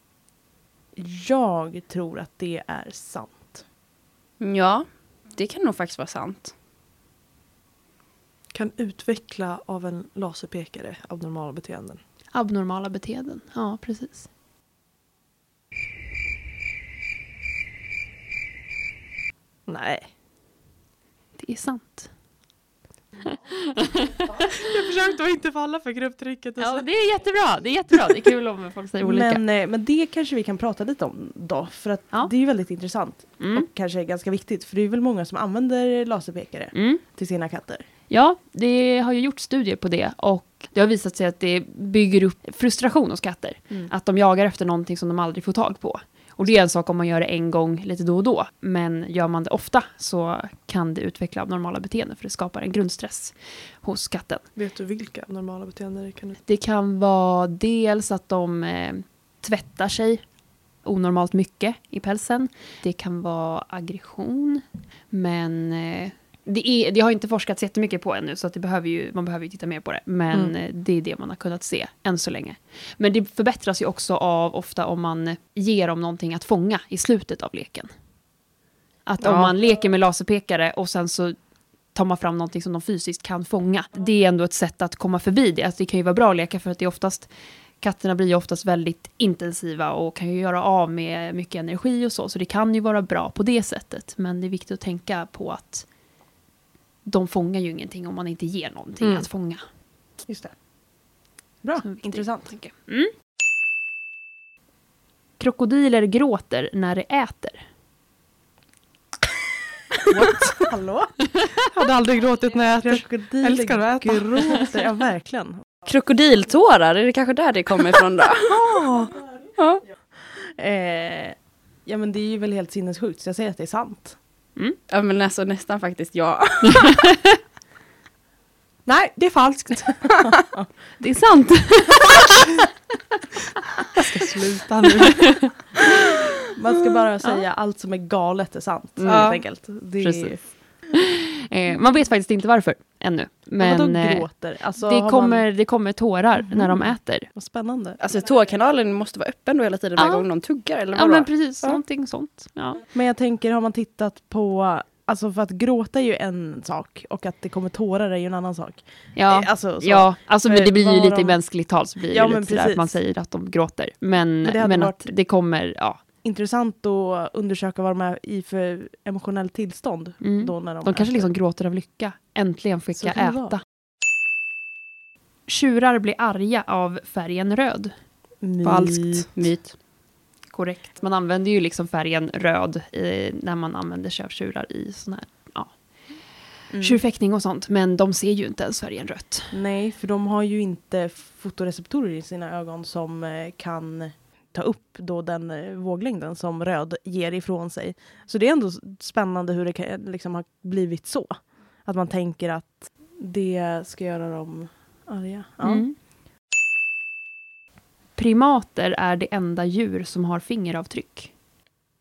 Speaker 3: Jag tror att det är sant.
Speaker 4: Ja, det kan nog faktiskt vara sant.
Speaker 1: Kan utveckla av en laserpekare abnormala beteenden.
Speaker 2: Abnormala beteenden, ja precis.
Speaker 1: Nej.
Speaker 2: Det är sant.
Speaker 1: Jag försökte att inte falla för grupptrycket.
Speaker 2: Ja, det är jättebra. Det är jättebra. Det är kul om folk säger olika.
Speaker 3: Men, eh, men det kanske vi kan prata lite om då, för att
Speaker 2: Ja.
Speaker 3: det är ju väldigt intressant
Speaker 2: Mm.
Speaker 3: och kanske ganska viktigt, för det är väl många som använder laserpekare
Speaker 2: Mm.
Speaker 3: till sina katter.
Speaker 2: Ja, det har ju gjort studier på det och det har visat sig att det bygger upp frustration hos katter.
Speaker 3: Mm.
Speaker 2: Att de jagar efter någonting som de aldrig får tag på. Och det är en sak om man gör det en gång lite då och då. Men gör man det ofta så kan det utveckla abnormala beteenden för det skapar en grundstress hos katten.
Speaker 1: Vet du vilka normala beteenden det kan
Speaker 2: Det kan vara dels att de eh, tvättar sig onormalt mycket i pälsen. Det kan vara aggression. Men eh, det, är, det har inte forskats jättemycket på ännu så att det behöver ju, man behöver ju titta mer på det. Men
Speaker 1: Mm.
Speaker 2: eh, det är det man har kunnat se än så länge. Men det förbättras ju också av ofta om man ger dem någonting att fånga i slutet av leken. Att om
Speaker 3: Ja.
Speaker 2: man leker med laserpekare och sen så tar man fram någonting som de fysiskt kan fånga. Det är ändå ett sätt att komma förbi det. Alltså det kan ju vara bra att leka för att det är oftast Katterna blir ju oftast väldigt intensiva och kan ju göra av med mycket energi och så. Så det kan ju vara bra på det sättet. Men det är viktigt att tänka på att de fångar ju ingenting om man inte ger någonting
Speaker 1: Mm.
Speaker 2: att fånga.
Speaker 3: Just det. Bra, intressant.
Speaker 2: tänker jag. Mm. Krokodiler gråter när de äter.
Speaker 3: What? Hallå?
Speaker 1: Hade aldrig gråtit när jag äter.
Speaker 3: Krokodiler
Speaker 1: Älskar att äta.
Speaker 3: gråter. Ja, verkligen.
Speaker 4: Krokodiltårar, är det kanske där det kommer ifrån då? ja.
Speaker 3: Eh, ja, men det är ju väl helt sinnessjukt, så jag säger att det är sant.
Speaker 4: Ja, men alltså nästan faktiskt ja.
Speaker 1: Nej, det är falskt.
Speaker 2: Det är sant!
Speaker 1: Jag ska sluta nu.
Speaker 3: Man ska bara säga allt som är galet är sant,
Speaker 2: Mm.
Speaker 3: helt enkelt. Det
Speaker 2: Precis. Eh, man vet faktiskt inte varför ännu.
Speaker 3: Men,
Speaker 2: Men eh,
Speaker 3: gråter? Alltså,
Speaker 2: det, kommer,
Speaker 3: Man...
Speaker 2: det kommer tårar när de äter.
Speaker 3: Vad spännande.
Speaker 4: Alltså tårkanalen måste vara öppen då hela tiden varje
Speaker 2: Ja.
Speaker 4: gång de tuggar eller
Speaker 2: Ja
Speaker 4: vadå?
Speaker 2: men precis,
Speaker 4: Ja.
Speaker 2: någonting sånt. Ja.
Speaker 3: Men jag tänker, har man tittat på... Alltså för att gråta är ju en sak och att det kommer tårar är ju en annan sak.
Speaker 2: Ja,
Speaker 3: Eh, Alltså, så.
Speaker 2: ja alltså men det blir ju
Speaker 3: vad
Speaker 2: lite
Speaker 3: de-
Speaker 2: mänskligt tal så blir det
Speaker 3: Ja,
Speaker 2: lite sådär att
Speaker 3: precis.
Speaker 2: man säger att de gråter. Men,
Speaker 3: Men
Speaker 2: men
Speaker 3: varit-
Speaker 2: att det kommer, ja.
Speaker 3: Intressant att undersöka vad de är i för emotionellt tillstånd.
Speaker 2: Mm.
Speaker 3: Då när de
Speaker 2: De kanske liksom gråter av lycka. Äntligen fick
Speaker 3: Så
Speaker 2: jag äta. Tjurar blir arga av färgen röd.
Speaker 3: Myt.
Speaker 1: Falskt.
Speaker 4: Myt.
Speaker 2: Korrekt. Man använder ju liksom färgen röd eh, när man använder sig av tjurar i sån här ja,
Speaker 3: Mm.
Speaker 2: tjurfäktning och sånt. Men de ser ju inte ens färgen rött.
Speaker 3: Nej, för de har ju inte fotoreceptorer i sina ögon som eh, kan ta upp då den eh, våglängden som röd ger ifrån sig. Så det är ändå spännande hur det kan, liksom har blivit så. Att man tänker att det ska göra dem arga. Ja.
Speaker 2: Mm. Primater är det enda djur som har fingeravtryck.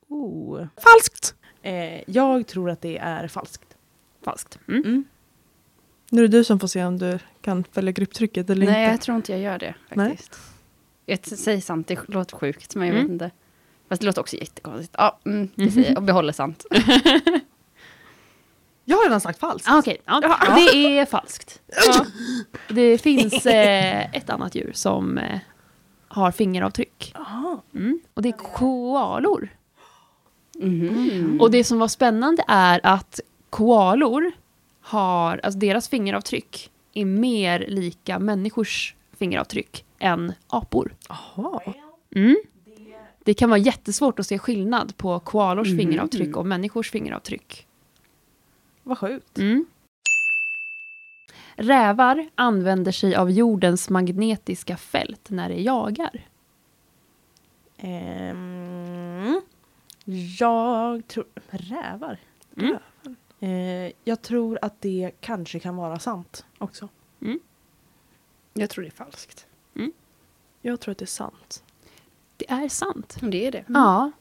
Speaker 3: Oh.
Speaker 1: Falskt!
Speaker 3: Eh, jag tror att det är falskt.
Speaker 2: Falskt. Mm.
Speaker 3: Mm.
Speaker 1: Nu är det du som får se om du kan följa grupptrycket eller
Speaker 4: Nej, jag
Speaker 1: inte.
Speaker 4: tror inte jag gör det
Speaker 1: Nej.
Speaker 4: faktiskt. Jag t- säger sant, det låter sjukt, men jag
Speaker 2: Mm.
Speaker 4: vet inte. Fast det låter också jättekonstigt. Ja, mm, det säger jag och behåller sant.
Speaker 1: Jag har redan sagt falskt.
Speaker 2: Ah, Okej, ja. det är falskt. Ja. Det finns eh, ett annat djur som eh, har fingeravtryck.
Speaker 3: Aha.
Speaker 2: Mm. Och det är koalor.
Speaker 4: Mhm.
Speaker 2: Och det som var spännande är att koalor har, alltså deras fingeravtryck är mer lika människors fingeravtryck än apor.
Speaker 1: Jaha.
Speaker 2: Mm. Det kan vara jättesvårt att se skillnad på koalors
Speaker 4: Mhm.
Speaker 2: fingeravtryck och människors fingeravtryck.
Speaker 3: Vad sjukt.
Speaker 2: Mm. Rävar använder sig av jordens magnetiska fält när de jagar.
Speaker 3: Ehm, jag tror... Rävar?
Speaker 2: Mm.
Speaker 3: Eh, jag tror att det kanske kan vara sant också.
Speaker 4: Jag tror det är falskt.
Speaker 1: Jag tror att det är sant.
Speaker 2: Det är sant.
Speaker 4: Det är det.
Speaker 2: Ja,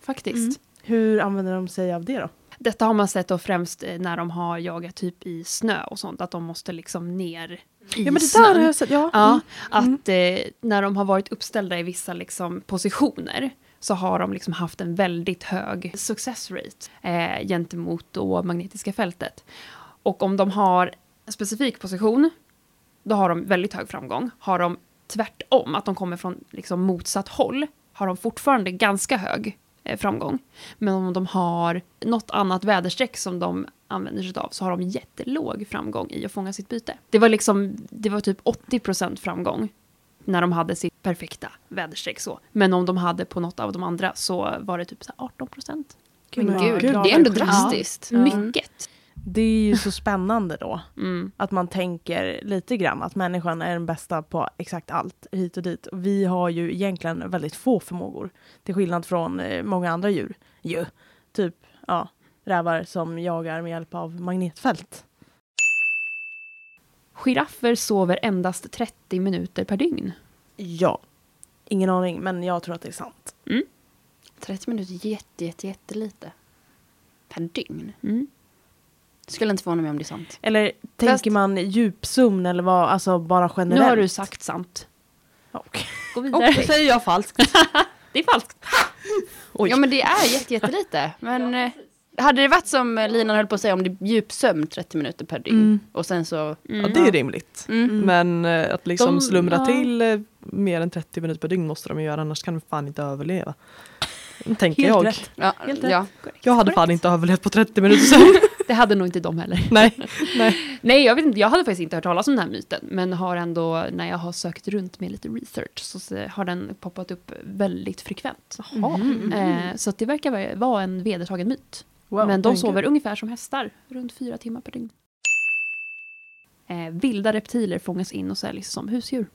Speaker 2: faktiskt.
Speaker 3: Mm. Hur använder de sig av det då?
Speaker 2: Detta har man sett då främst eh, när de har jagat typ i snö och sånt, att de måste liksom ner i
Speaker 1: Ja men det
Speaker 2: snön.
Speaker 1: där har jag sett. Ja.
Speaker 2: Ja,
Speaker 1: Mm.
Speaker 2: att eh, när de har varit uppställda i vissa liksom, positioner så har de liksom haft en väldigt hög success rate eh, gentemot då magnetiska fältet. Och om de har en specifik position, då har de väldigt hög framgång. Har de tvärtom, att de kommer från liksom, motsatt håll, har de fortfarande ganska hög eh, framgång. Men om de har något annat väderstreck som de använder sig av så har de jättelåg framgång i att fånga sitt byte. Det var liksom, det var typ 80% framgång när de hade sitt perfekta väderstreck så. Men om de hade på något av de andra så var det typ så här 18%.
Speaker 4: Men gud, det är ändå drastiskt.
Speaker 3: Ja.
Speaker 2: Mycket.
Speaker 3: Det är ju så spännande då.
Speaker 2: Mm.
Speaker 3: Att man tänker lite grann att människan är den bästa på exakt allt hit och dit. Och vi har ju egentligen väldigt få förmågor. Till skillnad från eh, många andra djur. Ju. Typ ja, rävar som jagar med hjälp av magnetfält.
Speaker 2: Giraffer sover endast 30 minuter per dygn.
Speaker 3: Ja. Ingen aning, men jag tror att det är sant.
Speaker 4: 30 minuter är jätte, jätte, jättelite. Per dygn.
Speaker 2: Mm.
Speaker 4: Skulle inte förvåna mig om det är sant.
Speaker 3: Eller
Speaker 4: Fast-
Speaker 3: tänker man djupsömn eller vad, alltså bara generellt?
Speaker 2: Nu har du sagt sant.
Speaker 3: Ja, okej.
Speaker 2: Gå vidare.
Speaker 1: Då säger jag falskt.
Speaker 2: Det är falskt.
Speaker 1: Oj.
Speaker 4: Ja men det är jätte, jättelite. Men eh, hade det varit som Linan höll på att säga om det är djupsömn 30 minuter per dygn.
Speaker 3: Mm.
Speaker 4: Och sen så...
Speaker 1: Ja, det är rimligt.
Speaker 4: Mm.
Speaker 1: Men eh, att liksom
Speaker 2: De-
Speaker 1: slumra
Speaker 2: ja.
Speaker 1: till eh, mer än 30 minuter per dygn måste de göra, annars kan de fan inte överleva. Tänker
Speaker 3: Helt
Speaker 1: jag.
Speaker 3: rätt.
Speaker 4: Ja,
Speaker 3: Helt rätt.
Speaker 4: ja.
Speaker 1: Jag hade fan inte överlevt på 30 minuter sen.
Speaker 2: Det hade nog inte de heller.
Speaker 1: Nej, nej.
Speaker 2: Nej, jag vet inte. Jag hade faktiskt inte hört talas om den här myten. Men har ändå, när jag har sökt runt med lite research, så har den poppat upp väldigt frekvent.
Speaker 1: Jaha.
Speaker 4: Mhm.
Speaker 2: Eh, så att det verkar vara- en vedertagen myt.
Speaker 3: Wow,
Speaker 2: men de sover
Speaker 3: gud.
Speaker 2: ungefär som hästar, runt fyra timmar per dygn. Eh, vilda reptiler fångas in och säljs som husdjur.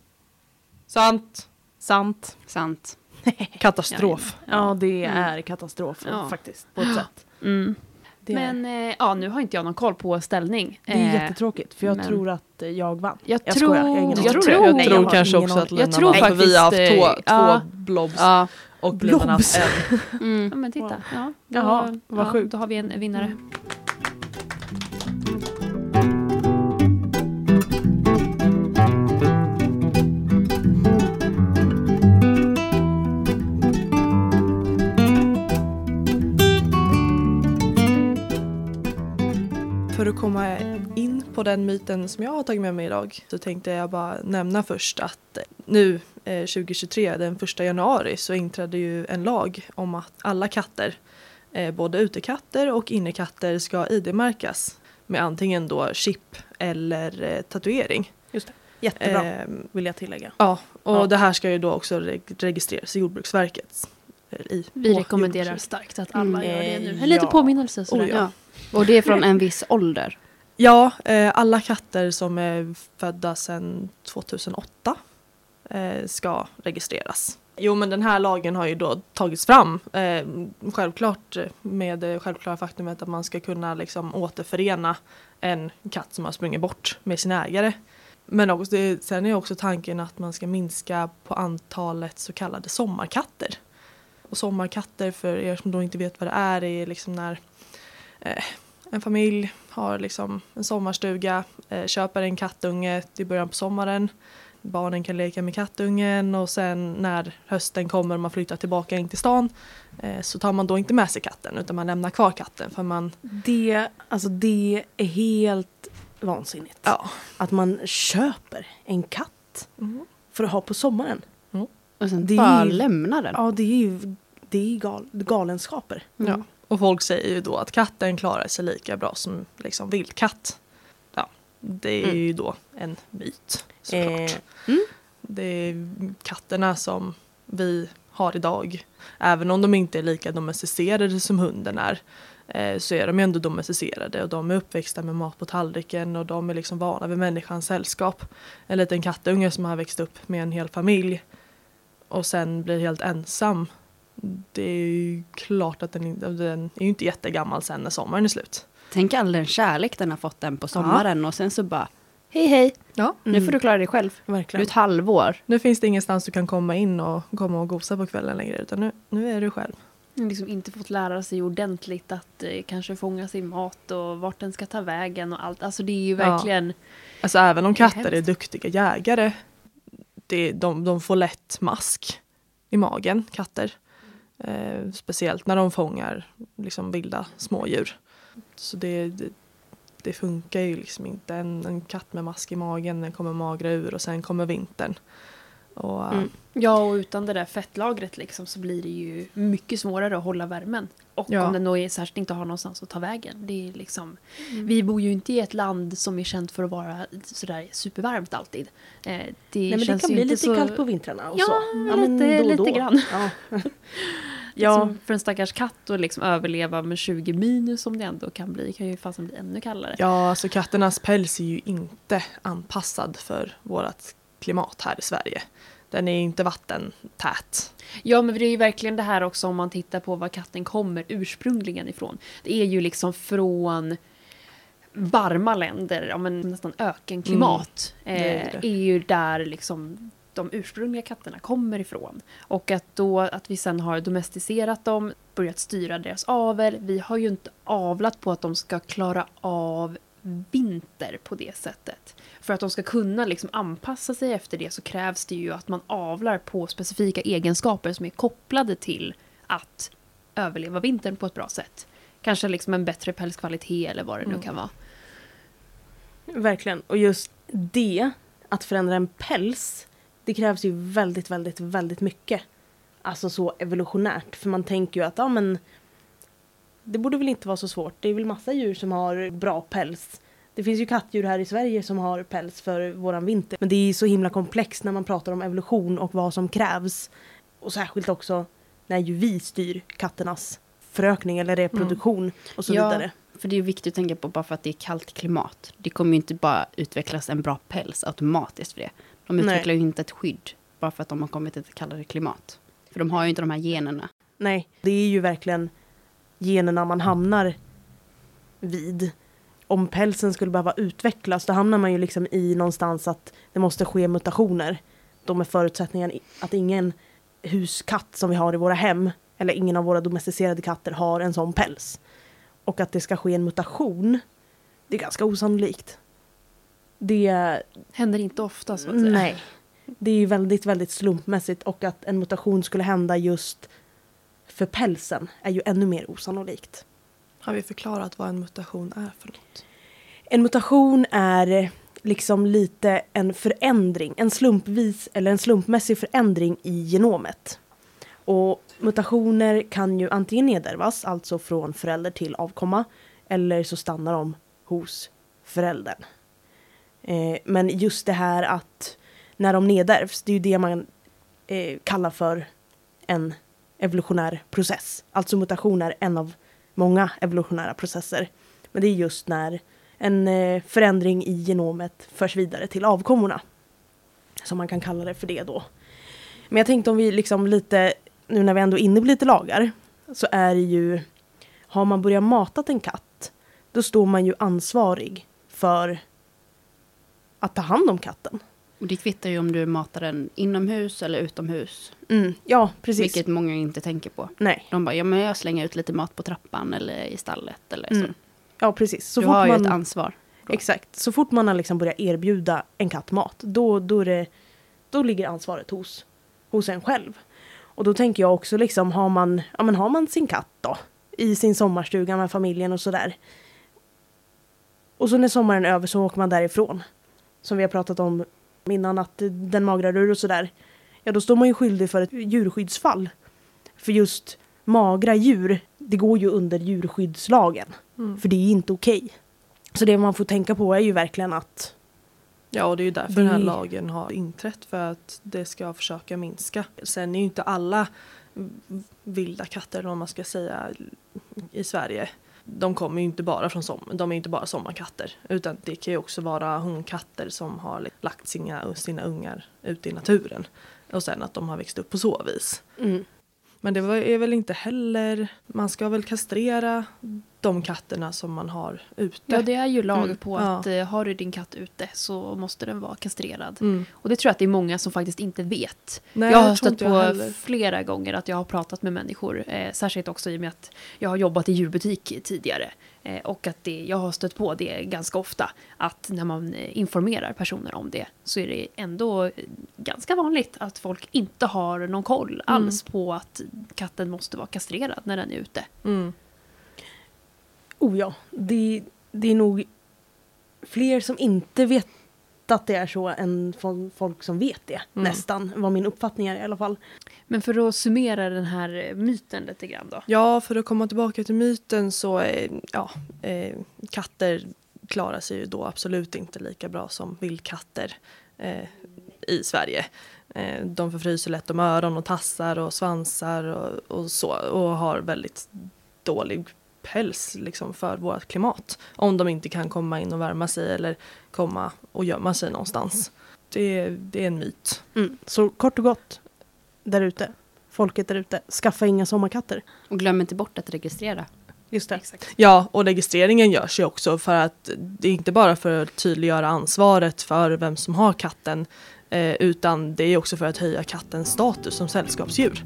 Speaker 1: Sant.
Speaker 3: Sant.
Speaker 4: Sant.
Speaker 1: Katastrof.
Speaker 3: Ja, det
Speaker 2: Mm.
Speaker 3: är katastrof
Speaker 2: Ja.
Speaker 3: faktiskt. På ett sätt.
Speaker 2: Mm.
Speaker 3: Det,
Speaker 2: Men eh, ja, nu har inte jag någon koll på ställning.
Speaker 3: det är
Speaker 2: Eh,
Speaker 3: jättetråkigt för jag
Speaker 2: men-
Speaker 3: tror att eh, jag vann.
Speaker 2: Jag,
Speaker 3: Jag
Speaker 2: tror,
Speaker 3: skojar, jag
Speaker 2: jag tror,
Speaker 1: Jag tror
Speaker 3: jag har
Speaker 1: kanske också att
Speaker 2: Jag
Speaker 1: Lina
Speaker 2: tror
Speaker 1: vann, för vi har haft
Speaker 2: faktiskt,
Speaker 1: två,
Speaker 2: eh,
Speaker 1: två
Speaker 2: ja.
Speaker 1: blobs
Speaker 4: Ja.
Speaker 1: och Linan har haft
Speaker 3: Blobs.
Speaker 1: en.
Speaker 4: Mm.
Speaker 2: Ja, men titta. Ja, då,
Speaker 3: Jaha, vad
Speaker 2: ja,
Speaker 3: sjukt.
Speaker 2: Då har vi en vinnare.
Speaker 1: För att komma in på den myten som jag har tagit med mig idag så tänkte jag bara nämna först att nu eh, 2023, den 1 januari, så inträdde ju en lag om att alla katter, eh, både utekatter och innekatter, ska ID-märkas med antingen då chip eller eh, tatuering.
Speaker 3: Jättebra,
Speaker 1: Ehm,
Speaker 3: vill jag tillägga.
Speaker 1: ja, och
Speaker 3: Ja.
Speaker 1: det här ska ju då också reg- registreras i Jordbruksverket. I,
Speaker 2: Vi rekommenderar starkt att alla gör det nu.
Speaker 3: Eh,
Speaker 2: En liten
Speaker 3: ja.
Speaker 2: påminnelse. Sådär.
Speaker 1: Oh, ja.
Speaker 4: Och det är från en viss ålder.
Speaker 1: Ja, eh, alla katter som är födda sedan 2008 eh, ska registreras. Jo men den här lagen har ju då tagits fram eh, självklart med det självklara faktumet att man ska kunna liksom återförena en katt som har sprungit bort med sin ägare. Men också, det, sen är också tanken att man ska minska på antalet så kallade sommarkatter. Och sommarkatter för er som då inte vet vad det är, är liksom när eh, en familj har liksom en sommarstuga, eh, köper en kattunge i början på sommaren. Barnen kan leka med kattungen och sen när hösten kommer och man flyttar tillbaka in till stan eh, så tar man då inte med sig katten utan man lämnar kvar katten för man,
Speaker 3: Det, alltså det är helt vansinnigt.
Speaker 1: ja.
Speaker 3: Att man köper en katt för att ha på sommaren.
Speaker 4: Och sen
Speaker 3: Det är
Speaker 4: bara
Speaker 3: ju-
Speaker 4: lämna den.
Speaker 3: Ja, det är ju det är gal, galenskaper.
Speaker 2: Mm.
Speaker 1: Ja. Och folk säger ju då att katten klarar sig lika bra som liksom vildkatt. Ja, det är
Speaker 3: Mm.
Speaker 1: ju då en myt såklart.
Speaker 3: Eh, mm.
Speaker 1: Det är katterna som vi har idag. Även om de inte är lika domesticerade som hunden är eh, så är de ju ändå domesticerade och de är uppväxta med mat på tallriken och de är liksom vana vid människans sällskap. En liten kattunge som har växt upp med en hel familj och sen blir helt ensam. Det är ju klart att den, den är ju inte jättegammal sen när sommaren är slut.
Speaker 4: Tänk all den kärlek den har fått den på sommaren och sen så bara Hej hej,
Speaker 1: Ja.
Speaker 4: nu får du klara dig själv. Du är
Speaker 3: Verkligen.
Speaker 4: ett halvår.
Speaker 1: Nu finns det ingenstans du kan komma in och komma och gosa på kvällen längre utan nu, nu är du själv.
Speaker 2: liksom inte fått lära sig ordentligt att eh, kanske fånga sin mat och vart den ska ta vägen och allt. Alltså det är ju
Speaker 1: Ja.
Speaker 2: verkligen...
Speaker 1: Alltså även om katter är duktiga jägare, det, de, de får lätt mask i magen, katter. Eh, speciellt när de fångar liksom vilda smådjur. Så det, det, det funkar ju liksom inte. En, en katt med mask i magen, den kommer magra ur och sen kommer vintern. Och,
Speaker 3: Mm.
Speaker 2: Ja, och utan det där fettlagret liksom så blir det ju mycket svårare att hålla värmen. Och
Speaker 1: Ja.
Speaker 2: om den då är särskilt inte har någonstans att ta vägen. Det är liksom, Vi bor ju inte i ett land som är känt för att vara sådär supervarmt alltid. Eh, det
Speaker 3: Nej, men det kan bli lite
Speaker 2: så...
Speaker 3: kallt på vintrarna. Och
Speaker 2: Ja,
Speaker 3: så.
Speaker 2: lite-
Speaker 3: men då och
Speaker 2: lite
Speaker 3: då.
Speaker 2: grann.
Speaker 3: Ja.
Speaker 2: Ja.
Speaker 3: ja,
Speaker 2: för en stackars katt att liksom överleva med 20 minus som det ändå kan bli, kan ju fasen bli ännu kallare.
Speaker 1: ja, alltså katternas päls är ju inte anpassad för vårt klimat här i Sverige. Den är inte vattentät.
Speaker 2: Ja, men det är ju verkligen det här också om man tittar på var katten kommer ursprungligen ifrån. Det är ju liksom från varma länder, ja, men nästan ökenklimat.
Speaker 1: Mm, det är
Speaker 2: eh,
Speaker 1: det.
Speaker 2: är ju där liksom de ursprungliga katterna kommer ifrån. Och att då att vi sen har domesticerat dem, börjat styra deras avel. Vi har ju inte avlat på att de ska klara av vinter på det sättet. För att de ska kunna liksom anpassa sig efter det så krävs det ju att man avlar på specifika egenskaper som är kopplade till att överleva vintern på ett bra sätt. Kanske liksom en bättre pälskvalitet eller vad det nu
Speaker 1: Mm.
Speaker 2: kan vara.
Speaker 3: verkligen. Och just det, att förändra en päls, det krävs ju väldigt, väldigt, väldigt mycket. Alltså så evolutionärt. För man tänker ju att, ja men, det borde väl inte vara så svårt. Det är väl massa djur som har bra päls. Det finns ju kattdjur här i Sverige som har päls för våran vinter. Men det är så himla komplext när man pratar om evolution och vad som krävs. Och särskilt också när ju vi styr katternas förökning eller reproduktion och så
Speaker 4: Ja.
Speaker 3: vidare.
Speaker 4: För det är viktigt att tänka på bara för att det är kallt klimat. Det kommer ju inte bara utvecklas en bra päls automatiskt för det. De
Speaker 3: Nej.
Speaker 4: utvecklar ju inte ett skydd bara för att de har kommit till ett kallare klimat. För de har ju inte de här generna.
Speaker 3: Nej, det är ju verkligen generna man hamnar vid. Om pälsen skulle behöva utvecklas då hamnar man ju liksom i någonstans att det måste ske mutationer. De är förutsättningen att ingen huskatt som vi har i våra hem eller ingen av våra domesticerade katter har en sån päls. Och att det ska ske en mutation, det är ganska osannolikt. Det
Speaker 2: Händer inte ofta så att säga.
Speaker 3: Nej. Det är ju väldigt, väldigt slumpmässigt och att en mutation skulle hända just för pälsen är ju ännu mer osannolikt.
Speaker 1: Har vi förklarat vad en mutation är för något?
Speaker 3: En mutation är liksom lite en förändring, en slumpvis eller en slumpmässig förändring i genomet. Och mutationer kan ju antingen nedärvas, alltså från förälder till avkomma, eller så stannar de hos föräldern. Eh, men just det här att när de nedärvs, det är ju det man eh, kallar för en evolutionär process. Alltså mutation är en av många evolutionära processer. Men det är just när en eh, förändring i genomet förs vidare till avkommorna. Som man kan kalla det för det då. Men jag tänkte om vi liksom lite, nu när vi ändå är inne på lite lagar, så är det ju, har man börjat matat en katt, då står man ju ansvarig för att ta hand om katten.
Speaker 4: Och det kvittar ju om du matar den inomhus eller utomhus.
Speaker 3: Mm, ja, precis.
Speaker 4: Vilket många inte tänker på.
Speaker 3: Nej,
Speaker 4: De bara, ja men jag slänger ut lite mat på trappan eller i stallet eller så.
Speaker 3: Mm. ja precis. Så
Speaker 4: du
Speaker 3: fort
Speaker 4: har ju
Speaker 3: man,
Speaker 4: ett ansvar. då.
Speaker 3: Exakt. Så fort man har liksom börjat erbjuda en katt mat, då, då, är det, då ligger ansvaret hos, hos en själv. Och då tänker jag också liksom, har man, ja, men har man sin katt då? I sin sommarstuga med familjen och sådär. Och så när sommaren är över så åker man därifrån. Som vi har pratat om innan, att den magrar ur och sådär. Ja, då står man ju skyldig för ett djurskyddsfall. För just magra djur, det går ju under djurskyddslagen.
Speaker 1: Mm.
Speaker 3: För det är inte okej. Så det man får tänka på är ju verkligen att
Speaker 1: Ja, och det är ju därför den här
Speaker 3: Det-
Speaker 1: lagen har inträtt för att det ska försöka minska. Sen är ju inte alla vilda katter, vad man ska säga, i Sverige. De kommer ju inte bara från som, de är inte bara sommarkatter. Utan det kan ju också vara honkatter som har lagt sina, sina ungar ute i naturen. Och sen att de har växt upp på så vis.
Speaker 3: mm,
Speaker 1: Men det är väl inte heller, man ska väl kastrera de katterna som man har ute.
Speaker 2: Ja, det är ju lag
Speaker 3: Mm,
Speaker 2: på
Speaker 1: ja.
Speaker 2: att eh, har du din katt ute så måste den vara kastrerad.
Speaker 1: Mm.
Speaker 2: Och det tror jag att det är många som faktiskt inte vet.
Speaker 1: Nej,
Speaker 2: jag har stött på
Speaker 1: heller.
Speaker 2: flera gånger att jag har pratat med människor, eh, särskilt också i och med att jag har jobbat i djurbutik tidigare. Eh, och att det, jag har stött på det ganska ofta, att när man eh, informerar personer om det så är det ändå eh, ganska vanligt att folk inte har någon koll alls på att katten måste vara kastrerad när den är ute.
Speaker 3: Oh ja, det, det är nog fler som inte vet att det är så än fol- folk som vet det.
Speaker 1: Mm.
Speaker 3: Nästan, vad min uppfattning är i alla fall.
Speaker 2: Men för att summera den här eh, myten lite grann då.
Speaker 1: Ja, för att komma tillbaka till myten så eh, ja, eh, katter klarar sig ju då absolut inte lika bra som vildkatter eh, i Sverige. Eh, de förfryser lätt om öron och tassar och svansar och, och så och har väldigt dålig päls liksom, för vårt klimat. Om de inte kan komma in och värma sig eller komma och gömma sig någonstans. Det, det är en myt.
Speaker 3: Mm. Så kort och gott, där ute, folket där ute, skaffa inga sommarkatter.
Speaker 4: Och glöm inte bort att registrera.
Speaker 3: Just det.
Speaker 2: Exakt.
Speaker 1: Ja, och registreringen görs ju också för att det är inte bara för att tydliggöra ansvaret för vem som har katten eh, utan det är också för att höja kattens status som sällskapsdjur.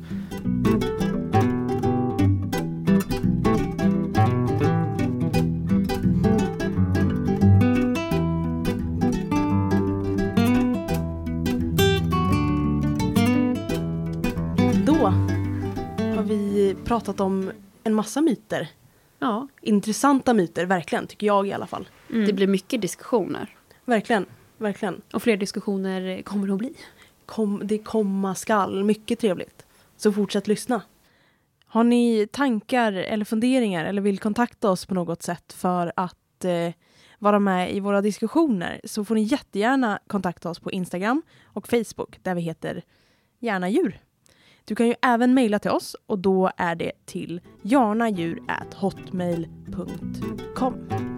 Speaker 3: Pratat om en massa myter.
Speaker 2: Ja.
Speaker 3: Intressanta myter, verkligen, tycker jag i alla fall.
Speaker 2: Mm.
Speaker 4: Det blir mycket diskussioner.
Speaker 3: Verkligen, verkligen.
Speaker 2: Och fler diskussioner kommer det att bli.
Speaker 3: Kom, det komma skall, mycket trevligt. Så fortsätt lyssna. Har ni tankar eller funderingar eller vill kontakta oss på något sätt för att eh, vara med i våra diskussioner så får ni jättegärna kontakta oss på Instagram och Facebook där vi heter Gärna djur. Du kan ju även mejla till oss och då är det till jarnadjur@hotmail.com.